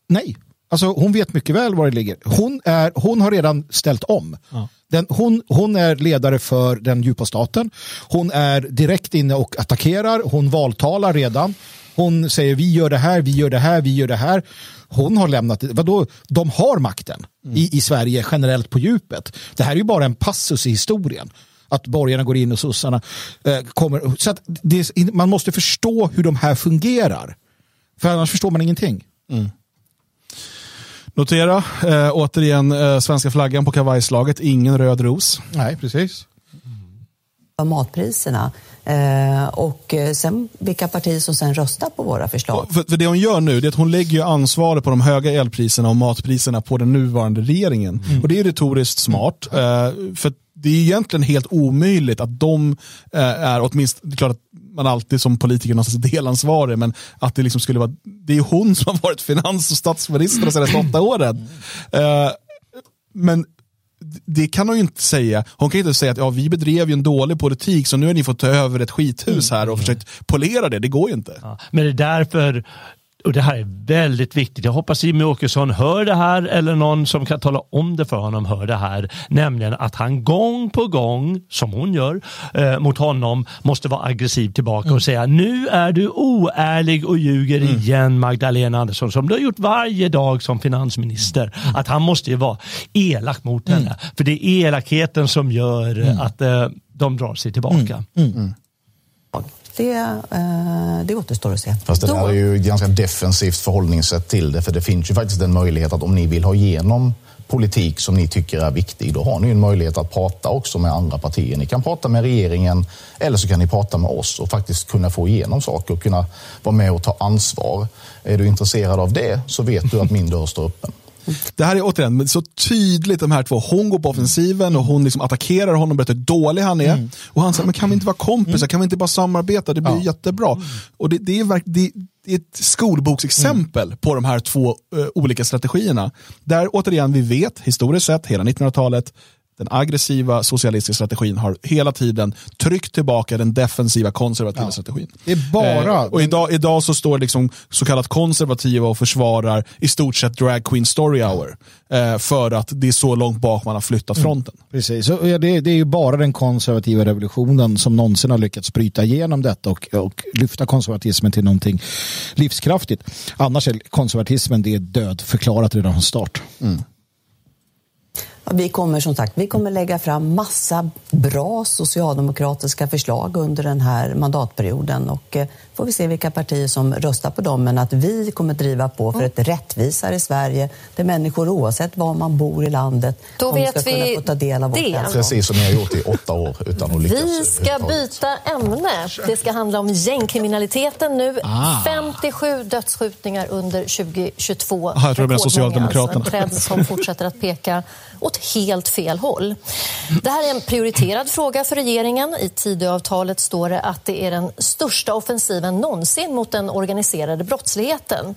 Nej, Alltså, hon vet mycket väl var det ligger. Hon, är, hon har redan ställt om. Ja. Den, hon, hon är ledare för den djupa staten. Hon är direkt inne och attackerar. Hon valtalar redan. Hon säger vi gör det här, vi gör det här, vi gör det här. Hon har lämnat det. Vadå? De har makten mm. i, i Sverige generellt på djupet. Det här är ju bara en passus i historien att borgarna går in och sossarna eh, kommer. Så det, man måste förstå hur de här fungerar. För annars förstår man ingenting. Mm. Notera eh, återigen eh, svenska flaggan på kavajslaget, ingen röd ros. Nej, precis. Matpriserna eh, och eh, sen vilka partier som sen röstar på våra förslag. För, för det hon gör nu är att hon lägger ansvaret på de höga elpriserna och matpriserna på den nuvarande regeringen. Mm. Och det är retoriskt smart. Mm. Eh, för det är egentligen helt omöjligt att de eh, är, åtminstone, det är klart att man alltid som politiker någonstans delansvarig, men att det liksom skulle vara, det är hon som har varit finans och statsminister de senaste åtta åren. Uh, men det kan hon ju inte säga. Hon kan inte säga att ja, vi bedrev ju en dålig politik så nu har ni fått ta över ett skithus här och försökt polera det. Det går ju inte. Ja, men det är därför och det här är väldigt viktigt. Jag hoppas Jimmie Åkesson hör det här eller någon som kan tala om det för honom hör det här. Nämligen att han gång på gång, som hon gör, eh, mot honom måste vara aggressiv tillbaka mm. och säga nu är du oärlig och ljuger mm. igen Magdalena Andersson som du har gjort varje dag som finansminister. Mm. Att han måste ju vara elak mot henne. Mm. För det är elakheten som gör mm. att eh, de drar sig tillbaka. Det, eh, det återstår att se. Fast det där är ju ett ganska defensivt förhållningssätt till det. För det finns ju faktiskt en möjlighet att om ni vill ha igenom politik som ni tycker är viktig, då har ni en möjlighet att prata också med andra partier. Ni kan prata med regeringen eller så kan ni prata med oss och faktiskt kunna få igenom saker och kunna vara med och ta ansvar. Är du intresserad av det så vet du att min dörr står öppen. Det här är återigen så tydligt de här två. Hon går på offensiven och hon liksom attackerar honom och berättar hur dålig han är. Mm. Och han säger, men kan vi inte vara kompisar? Mm. Kan vi inte bara samarbeta? Det blir ja. jättebra. Och det, det, är det, är ett skolboksexempel mm. på de här två uh, olika strategierna. Där återigen, vi vet historiskt sett, hela 1900-talet, den aggressiva socialistiska strategin har hela tiden tryckt tillbaka den defensiva konservativa ja. strategin. Det är bara... Eh, och idag, idag så står liksom så kallat konservativa och försvarar i stort sett drag queen story hour. Eh, för att det är så långt bak man har flyttat mm. fronten. Mm, precis, så, det, det, är ju bara den konservativa revolutionen som någonsin har lyckats bryta igenom detta och, och lyfta konservatismen till någonting livskraftigt. Annars är konservatismen det är död förklarat redan från start. Mm. Vi kommer som sagt vi kommer lägga fram massa bra socialdemokratiska förslag under den här mandatperioden och eh, får vi se vilka partier som röstar på dem. Men att vi kommer driva på för ett rättvisare Sverige där människor oavsett var man bor i landet Då vet ska vi kunna få ta del av det. vårt Precis som ni har gjort i åtta år utan att lyckas. Vi ska byta ämne. Det ska handla om gängkriminaliteten nu. Ah. 57 dödsskjutningar under 2022. Aha, jag tror det blir Socialdemokraterna. Alltså, en trend som fortsätter att peka åt helt fel håll. Det här är en prioriterad fråga för regeringen. I Tidöavtalet står det att det är den största offensiven någonsin mot den organiserade brottsligheten.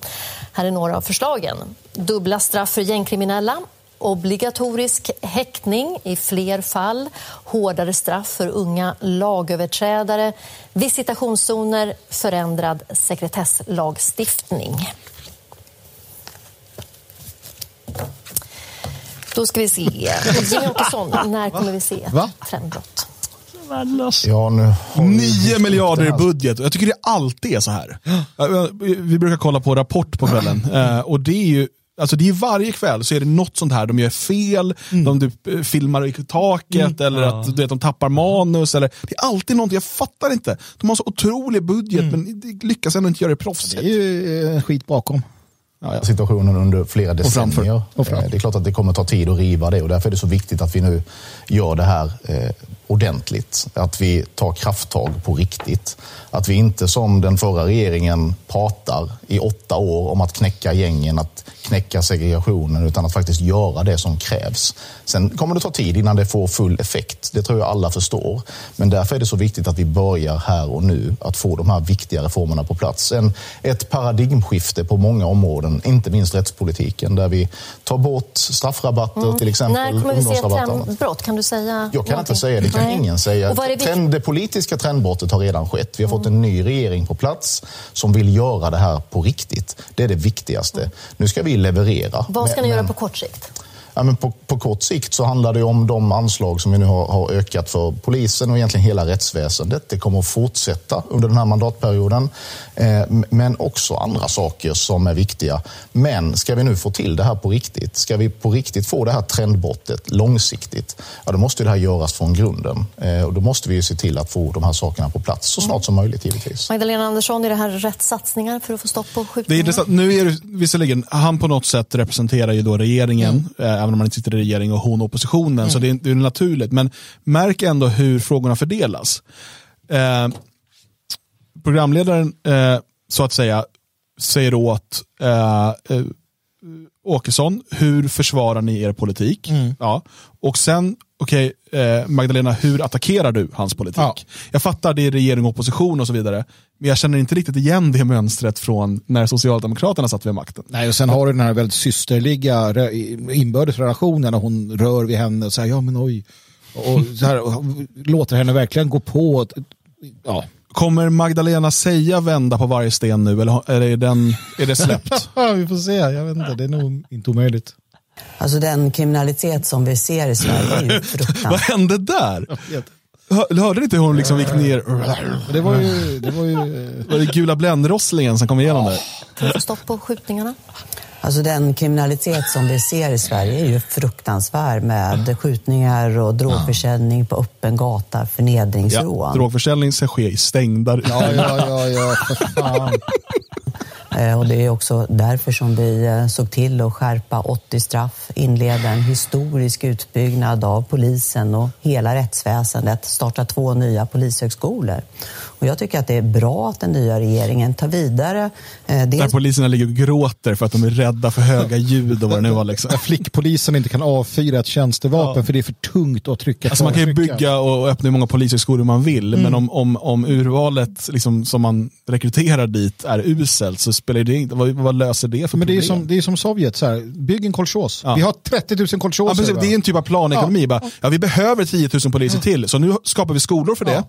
Här är några av förslagen. Dubbla straff för gängkriminella, obligatorisk häktning i fler fall, hårdare straff för unga lagöverträdare, visitationszoner, förändrad sekretesslagstiftning. Då ska vi se. Jimmy Åkesson, när kommer vi se Va? trendbrott? Ja, nu 9 miljarder i budget. Jag tycker det alltid är så här. Vi brukar kolla på Rapport på kvällen eh, och det är ju Alltså det är varje kväll så är det något sånt här, de gör fel, mm. de typ eh, filmar i taket mm. eller att ja. vet, de tappar manus. Eller, det är alltid någonting, jag fattar inte. De har så otrolig budget mm. men lyckas ändå inte göra det proffsigt. Det är ju eh, skit bakom ja, ja. situationen under flera decennier. Och. Eh, det är klart att det kommer ta tid att riva det och därför är det så viktigt att vi nu gör det här eh, ordentligt. Att vi tar krafttag på riktigt. Att vi inte som den förra regeringen pratar i åtta år om att knäcka gängen, att knäcka segregationen, utan att faktiskt göra det som krävs. Sen kommer det ta tid innan det får full effekt. Det tror jag alla förstår. Men därför är det så viktigt att vi börjar här och nu att få de här viktiga reformerna på plats. En, ett paradigmskifte på många områden, inte minst rättspolitiken, där vi tar bort straffrabatter, mm. till exempel När kommer vi se trendbrott? Kan du säga? Jag kan någonting? inte säga det, kan Nej. ingen säga. Det, Trend, det politiska trendbrottet har redan skett. Vi har fått en ny regering på plats som vill göra det här på riktigt. Det är det viktigaste. Nu ska vi leverera. Vad ska ni men, göra på kort sikt? Ja, men på, på kort sikt så handlar det om de anslag som vi nu har, har, ökat för polisen och egentligen hela rättsväsendet. Det kommer att fortsätta under den här mandatperioden. Eh, men också andra saker som är viktiga. Men ska vi nu få till det här på riktigt, ska vi på riktigt få det här trendbrottet långsiktigt, ja, då måste det här göras från grunden. Eh, och då måste vi se till att få de här sakerna på plats så snart som möjligt givetvis. Magdalena Andersson, är det här rätt satsningar för att få stopp på skjutningarna? Det är nu är det visserligen, han på något sätt representerar ju då regeringen, mm. Även om man inte sitter i regering och hon oppositionen, mm. så det är, det är naturligt. Men märk ändå hur frågorna fördelas. Eh, programledaren, eh, så att säga, säger åt eh, eh, Åkesson, hur försvarar ni er politik? Mm. Ja. Och sen, okej, okay, eh, Magdalena, hur attackerar du hans politik? Ja. Jag fattar, det är regering och opposition och så vidare. Men jag känner inte riktigt igen det mönstret från när Socialdemokraterna satt vid makten. Nej, och sen har du den här väldigt systerliga inbördes relationen och hon rör vid henne och säger ja men oj. Och så här, låter henne verkligen gå på. Ja, Kommer Magdalena säga vända på varje sten nu eller är den, är det släppt? vi får se, jag vet inte, det är nog inte omöjligt. Alltså den kriminalitet som vi ser i Sverige är ju fruktansvärt. Vad hände där? Hörde ni inte hur hon liksom gick ner? Det var ju... Det var, ju... var det gula bländrosslingen som kom igenom där? Stopp på skjutningarna? Alltså den kriminalitet som vi ser i Sverige är ju fruktansvärd med skjutningar och drogförsäljning på öppen gata, förnedringsrån. Ja, drogförsäljning ska ske i stängda... Ja, ja, ja, ja, för fan. Eh, Och det är också därför som vi eh, såg till att skärpa 80 straff, inleda en historisk utbyggnad av polisen och hela rättsväsendet, starta två nya polishögskolor. Och jag tycker att det är bra att den nya regeringen tar vidare eh, Där dels poliserna ligger och gråter för att de är rädda för höga ljud och vad det nu var. Liksom. Där flickpolisen inte kan avfyra ett tjänstevapen för det är för tungt att trycka. Alltså man kan ju bygga och öppna hur många polishögskolor man vill, Mm. men om, om, om urvalet liksom, som man rekryterar dit är uselt så spelar det inte, vad, vad löser det för Men det är, problem? som, det är som Sovjet, så här, bygg en kolchos. Ja. Vi har 30 000 kolchoser. Ja, det är en typ av planekonomi. Bara, ja, vi behöver 10 000 poliser till, så nu skapar vi skolor för det.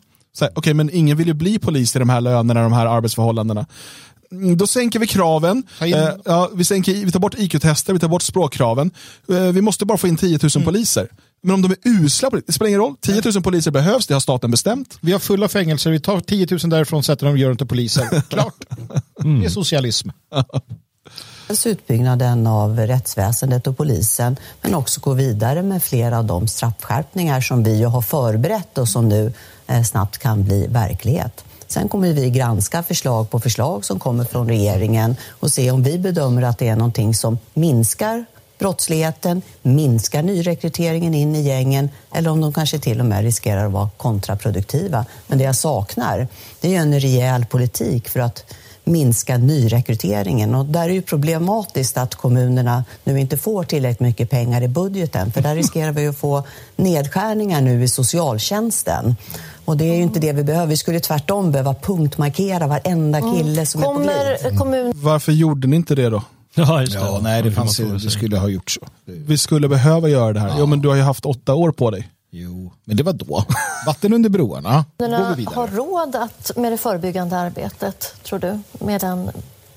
Okej, men ingen vill ju bli polis i de här lönerna, de här arbetsförhållandena. Mm, Då sänker vi kraven, eh, ja, vi, sänker, vi tar bort IQ-tester, vi tar bort språkkraven. Eh, vi måste bara få in 10 000 Mm. poliser. Men om de är usla, på det spelar ingen roll. 10 000 poliser behövs, det har staten bestämt. Vi har fulla fängelser, vi tar 10 000 därifrån, sätter dem och gör dem till poliser. Klart. Mm. Det är socialism. Utbyggnaden av rättsväsendet och polisen men också gå vidare med flera av de straffskärpningar som vi har förberett och som nu Eh, snabbt kan bli verklighet. Sen kommer vi granska förslag på förslag som kommer från regeringen och se om vi bedömer att det är någonting som minskar brottsligheten, minskar nyrekryteringen in i gängen eller om de kanske till och med riskerar att vara kontraproduktiva. Men det jag saknar det är ju en rejäl politik för att minska nyrekryteringen. Och där är ju problematiskt att kommunerna nu inte får tillräckligt mycket pengar i budgeten. För där riskerar vi att få nedskärningar nu i socialtjänsten. Och det är ju inte det vi behöver. Vi skulle tvärtom behöva punktmarkera varenda kille som är på glid. kommun... Varför gjorde ni inte det då? Ja, just Ja, nej, det, fanns, det skulle ha gjort så. Vi skulle behöva göra det här. Jo, men du har ju haft åtta år på dig. Jo, men det var då. Vatten under broarna. Går vi vidare. har råd att, med det förebyggande arbetet, tror du? Med den,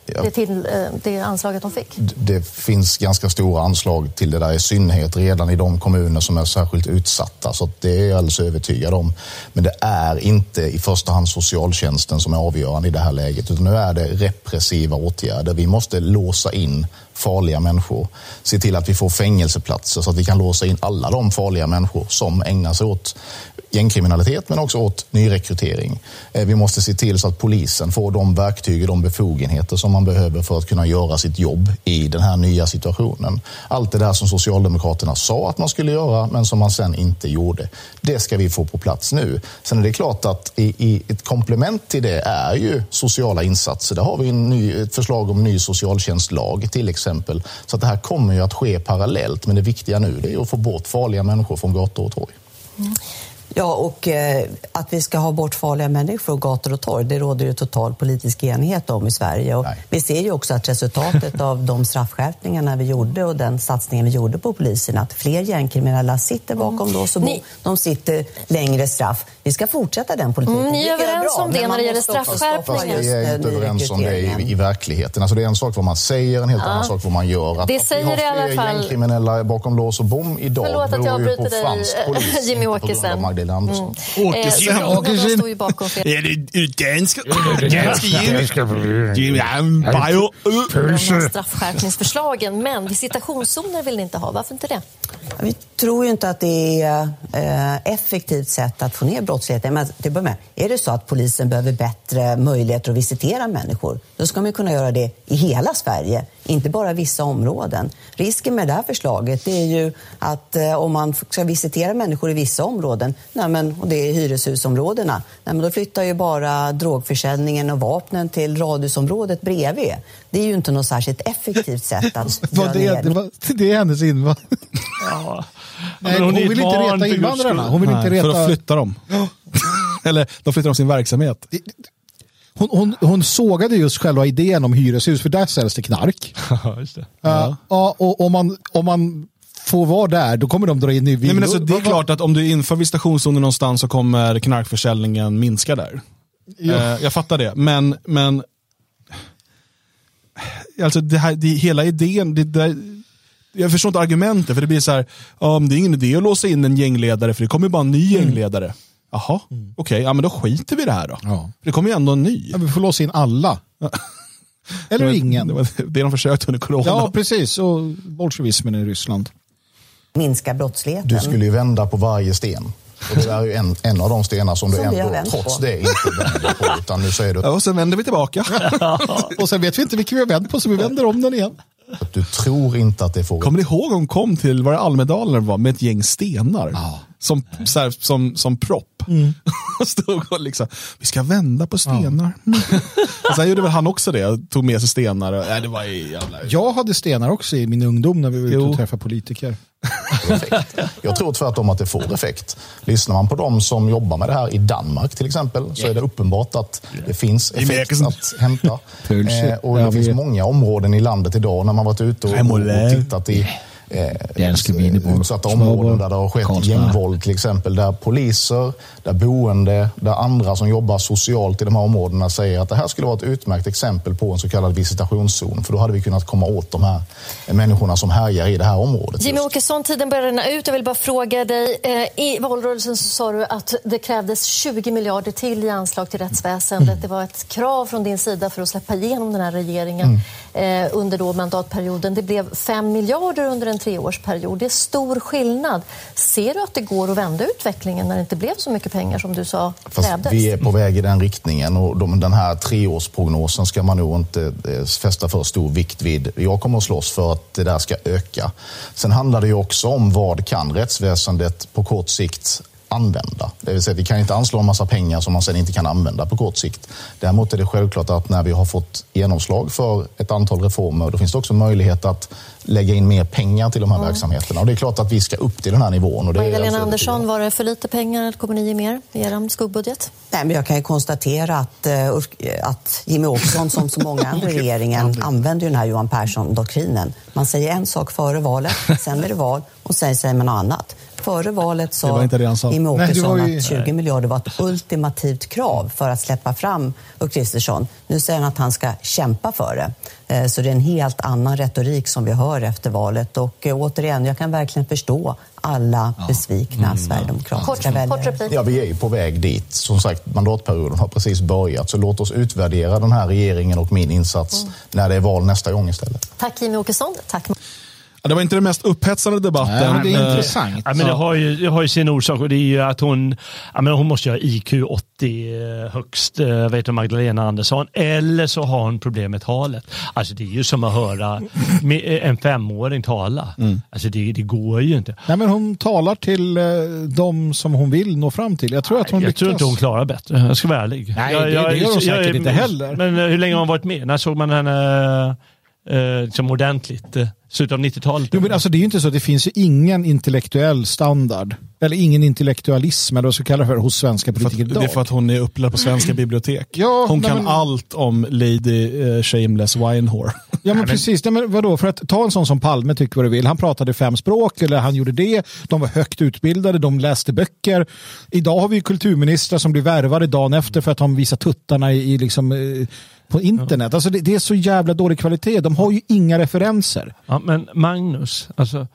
det, till, eh, det anslaget de fick? Det finns ganska stora anslag till det där i synnerhet redan i de kommuner som är särskilt utsatta. Så det är jag alldeles övertygad om. Men det är inte i första hand socialtjänsten som är avgörande i det här läget. Utan nu är det repressiva åtgärder. Vi måste låsa in farliga människor. Se till att vi får fängelseplatser så att vi kan låsa in alla de farliga människor som ägnar sig åt gängkriminalitet men också åt nyrekrytering. Eh, vi måste se till så att polisen får de verktyg och de befogenheter som man behöver för att kunna göra sitt jobb i den här nya situationen. Allt det där som Socialdemokraterna sa att man skulle göra men som man sen inte gjorde. Det ska vi få på plats nu. Sen är det klart att i, i ett komplement till det är ju sociala insatser. Där har vi en ny, ett förslag om ny socialtjänstlag till exempel. Så att det här kommer ju att ske parallellt men det viktiga nu är att få bort farliga människor från gator och torg. Mm. Ja, och eh, att vi ska ha bort farliga människor från gator och torg, det råder ju total politisk enighet om i Sverige. Och vi ser ju också att resultatet av de straffskärpningarna vi gjorde och den satsningen vi gjorde på polisen, att fler gängkriminella sitter bakom lås och bom. De sitter längre straff. Vi ska fortsätta den politiken. Mm, ni är överens bra, om det när det gäller straffskärpningar? stoppa Vi är inte överens om det i, i verkligheten. Alltså det är en sak vad man säger, en helt Ja. annan sak vad man gör. Att, Det att säger vi har i alla fler fall- gängkriminella bakom lås och bom idag Förlåt att jag avbryter dig, fransk eh, grund Åkesson. Eh, Socialdemokraterna står ju bakom. Är det dansk? straffskärpningsförslagen, men visitationszoner vill ni inte ha. Varför inte det? Vi tror ju inte att det är ett effektivt sätt att få ner brottsligheten. Men till att med, är det så att polisen behöver bättre möjligheter att visitera människor, då ska man kunna göra det i hela Sverige, inte bara i vissa områden. Risken med det här förslaget det är ju att eh, om man ska visitera människor i vissa områden, nej men, och det är hyreshusområdena, nej men då flyttar ju bara drogförsäljningen och vapnen till radhusområdet bredvid. Det är ju inte något särskilt effektivt sätt att Var dra det, ner det, var, det är hennes invand. Ja. Nej, hon, ett vill inte reta för invandrarna. Hon vill Nej, inte För reta... då flyttar de. Eller de flyttar om sin verksamhet. Hon, hon, hon sågade just själva idén om hyreshus, för där säljs det knark. Ja, just det. Ja. Ja, och om man, om man får vara där, då kommer de dra in i villor. Nej, men alltså, det är klart att om du inför visitationszoner någonstans så kommer knarkförsäljningen minska där. Ja. Eh, jag fattar det, men, men alltså det här, det, hela idén, det där, jag förstår inte argumentet, för det blir så här, men det är ingen idé att låsa in en gängledare för det kommer bara en ny gängledare. Jaha, okej, ja, men då skiter vi i det här då. Ja. För det kommer ju ändå en ny. Ja, vi får låsa in alla. Eller Det var- ingen. Det var det de försökte under corona. Ja, precis. Och bolsjevismen i Ryssland. minska brottsligheten. Du skulle ju vända på varje sten. Och det där är ju en, en av de stenar som, Som du ändå trots på. det inte vänder på. Utan nu säger du Ja, och sen vänder vi tillbaka. och sen vet vi inte vilken vi har vänt på så vi vänder om den igen. att du tror inte att det får... Kommer ni ihåg hon kom till, var det Almedalen var, med ett gäng stenar? Som, så här, som, som propp. och stod och liksom, vi ska vända på stenar. Mm. och sen gjorde väl han också det, tog med sig stenar. Och, nej, det var jävla... Jag hade stenar också i min ungdom när vi var ute och träffade politiker. Jag tror tvärtom att det får effekt. Lyssnar man på de som jobbar med det här i Danmark till exempel så är det uppenbart att det finns effekt att hämta. Pulser. Eh, och Ja, det finns många områden i landet idag när man varit ute och tittat i eh, utsatta områden där det har skett Karlsberg. gängvåld till exempel. Där poliser, där boende, där andra som jobbar socialt i de här områdena säger att det här skulle vara ett utmärkt exempel på en så kallad visitationszon. För då hade vi kunnat komma åt de här människorna som härjar i det här området. Jimmy Åkesson, tiden börjar rinna ut. Jag vill bara fråga dig. Eh, I valrörelsen så sa du att det krävdes 20 miljarder till i anslag till rättsväsendet. Mm. Det var ett krav från din sida för att släppa igenom den här regeringen Mm. eh, under då mandatperioden. Det blev 5 miljarder under en treårsperiod. Det är stor skillnad. Ser du att det går att vända utvecklingen när det inte blev så mycket pengar som du sa Fast krävdes? vi är på väg i den riktningen och de, den här treårsprognosen ska man nog inte eh, fästa för stor vikt vid. Jag kommer att slåss för att det där ska öka. Sen handlar det ju också om vad kan rättsväsendet på kort sikt använda. Det vill säga vi kan inte anslå en massa pengar som man sen inte kan använda på kort sikt. Däremot är det självklart att när vi har fått genomslag för ett antal reformer då finns det också möjlighet att lägga in mer pengar till de här verksamheterna. Och det är klart att vi ska upp till den här nivån. Och det Magdalena. Andersson, var det för lite pengar eller kommer ni ge mer i er skuggbudget? Nej, men jag kan ju konstatera att, eh, Ulf- att Jimmy Åkesson, som så många andra i regeringen, använder ju den här Johan Persson-doktrinen. Man säger en sak före valet, sen är det val och sen säger man något annat. Före valet sa Nej, det Åkesson ju- att 20 miljarder var ett ultimativt krav för att släppa fram Ulf Kristersson. Nu säger han att han ska kämpa för det. Eh, Så det är en helt annan retorik som vi hör efter valet. Och eh, återigen, jag kan verkligen förstå alla besvikna sverigedemokratiska väljare. Ja, vi är ju på väg dit. Som sagt, mandatperioden har precis börjat. Så låt oss utvärdera den här regeringen och min insats när det är val nästa gång istället. Tack Jimmy Åkesson. Tack Ja, det var inte den mest upphetsande debatten. Nej, men det är Eh, intressant. Ja, men det, har ju, det har ju sin orsak och det är ju att hon, ja, men hon måste ju ha IQ 80 högst, eh, vet du, Magdalena Andersson, eller så har hon problem med talet. Alltså det är ju som att höra en femåring tala. Alltså det, det går ju inte. Nej, men hon talar till eh, de som hon vill nå fram till. Jag tror att hon Jag lyckas. tror inte hon klarar bättre, jag ska vara ärlig. Nej, jag, det- jag, det gör hon säkert jag- inte heller. Men eh, hur länge har hon varit med? När såg man henne eh, liksom ordentligt? Eh, Slutet av 90-talet? Jo, men alltså, det är ju inte så, det finns ju ingen intellektuell standard, eller ingen intellektualism, eller vad ska kalla det för, hos svenska politiker idag. Det är för att hon är upplärd på svenska bibliotek. Ja, hon nej, kan men- allt om Lady eh, Shameless Winehore. Ja men precis, Nej, men vadå? för att ta en sån som Palme, tycker vad du vill. Han pratade fem språk, eller han gjorde det. De var högt utbildade, de läste böcker. Idag har vi kulturministrar som blir värvade dagen efter för att de visar tuttarna i, i liksom, eh, på internet. Alltså det, det är så jävla dålig kvalitet. De har ju inga referenser. Ja, men Magnus, alltså,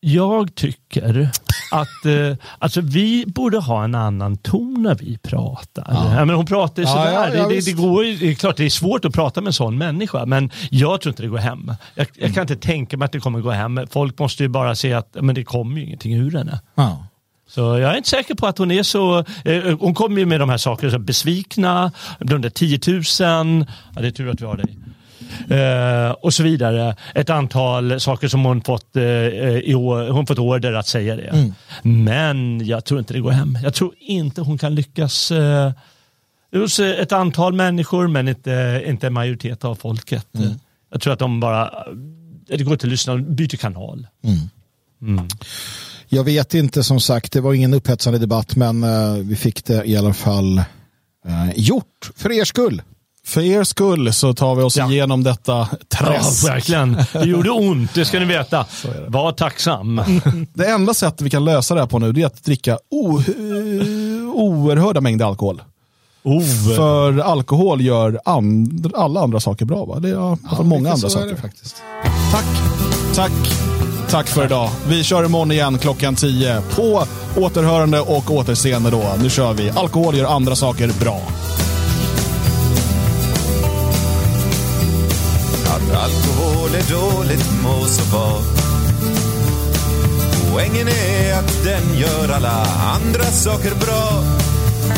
jag tycker att eh, alltså, vi borde ha en annan ton när vi pratar. Ja. men hon pratar ju Ja, sådär. ja, ja, det, det, det, går det är klart det är svårt att prata med en sån människa, men jag tror inte det går hem. Jag, jag kan inte tänka mig att det kommer gå hem. Folk måste ju bara se att men det kommer ju ingenting ur henne. Ja. Så jag är inte säker på att hon är så... Eh, hon kommer ju med de här sakerna, så besvikna, de 10 000, ja, det är tur att vi har dig. Eh, och så vidare. Ett antal saker som hon fått, eh, i år, hon fått order att säga det. Mm. Men jag tror inte det går hem. Jag tror inte hon kan lyckas eh, hos eh, ett antal människor men inte, inte en majoritet av folket. Mm. Jag tror att de bara, det går inte att lyssna, de byter kanal. Mm. Jag vet inte som sagt, det var ingen upphetsande debatt men eh, vi fick det i alla fall eh, gjort för er skull. För er skull så tar vi oss igenom detta träsk. Ja, verkligen. Det gjorde ont, det ska ni veta. Var tacksam. Det enda sättet vi kan lösa det här på nu det är att dricka o- oerhörda mängder alkohol. För alkohol gör and alla andra saker bra. Va? Det är fall många andra saker. faktiskt. Tack, tack, tack för idag. Vi kör imorgon igen klockan 10 på återhörande och återseende då. Nu kör vi. Alkohol gör andra saker bra. Att alkohol är dåligt må så vara. Poängen är att den gör alla andra saker bra.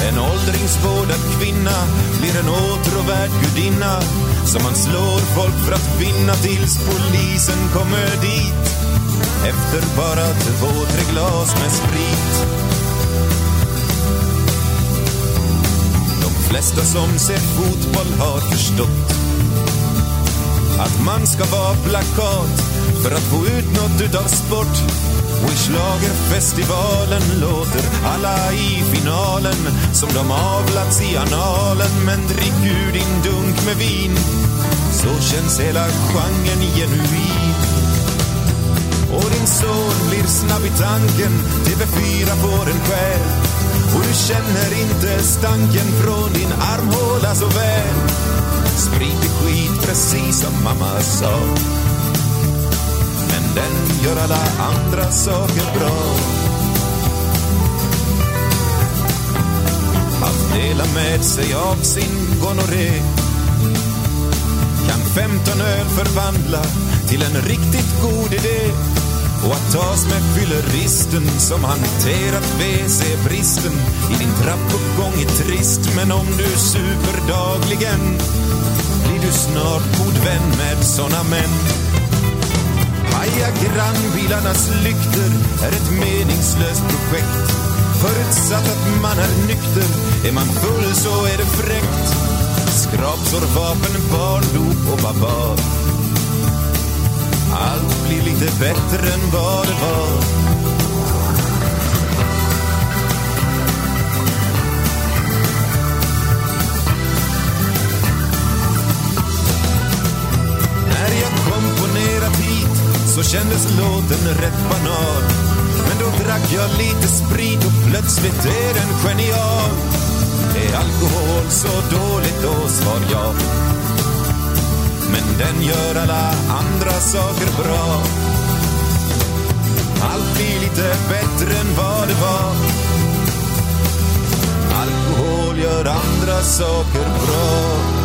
En åldringsvårdad kvinna blir en åtråvärd gudinna som man slår folk för att vinna tills polisen kommer dit. Efter bara två, tre glas med sprit. De flesta som ser fotboll har förstått att man ska vara plakat för att få ut något utav sport. Och i schlagerfestivalen låter alla i finalen som de avlats i analen. Men drick ur din dunk med vin, så känns hela genren genuin. Och din son blir snabb i tanken, TV4 får en själ. Och du känner inte stanken från din armhåla så väl. Sprit är skit, precis som mamma sa. Men den gör alla andra saker bra. Att dela med sig av sin gonorré kan 15 öl förvandla till en riktigt god idé. Och att tas med fylleristen som hanterat WC-bristen i din trappuppgång är trist, men om du super dagligen blir du snart god vän med såna män. Paja grannbilarnas lykter är ett meningslöst projekt. Förutsatt att man är nykter, är man full så är det fräckt. Skrapsår, vapen, barndop och barbar bli blir lite bättre än vad det var. När jag komponerat hit så kändes låten rätt banal. Men då drack jag lite sprit och plötsligt är den genial. Är alkohol så dåligt? Då svar ja. Den gör alla andra saker bra. Allt blir lite bättre än vad det var. Alkohol gör andra saker bra.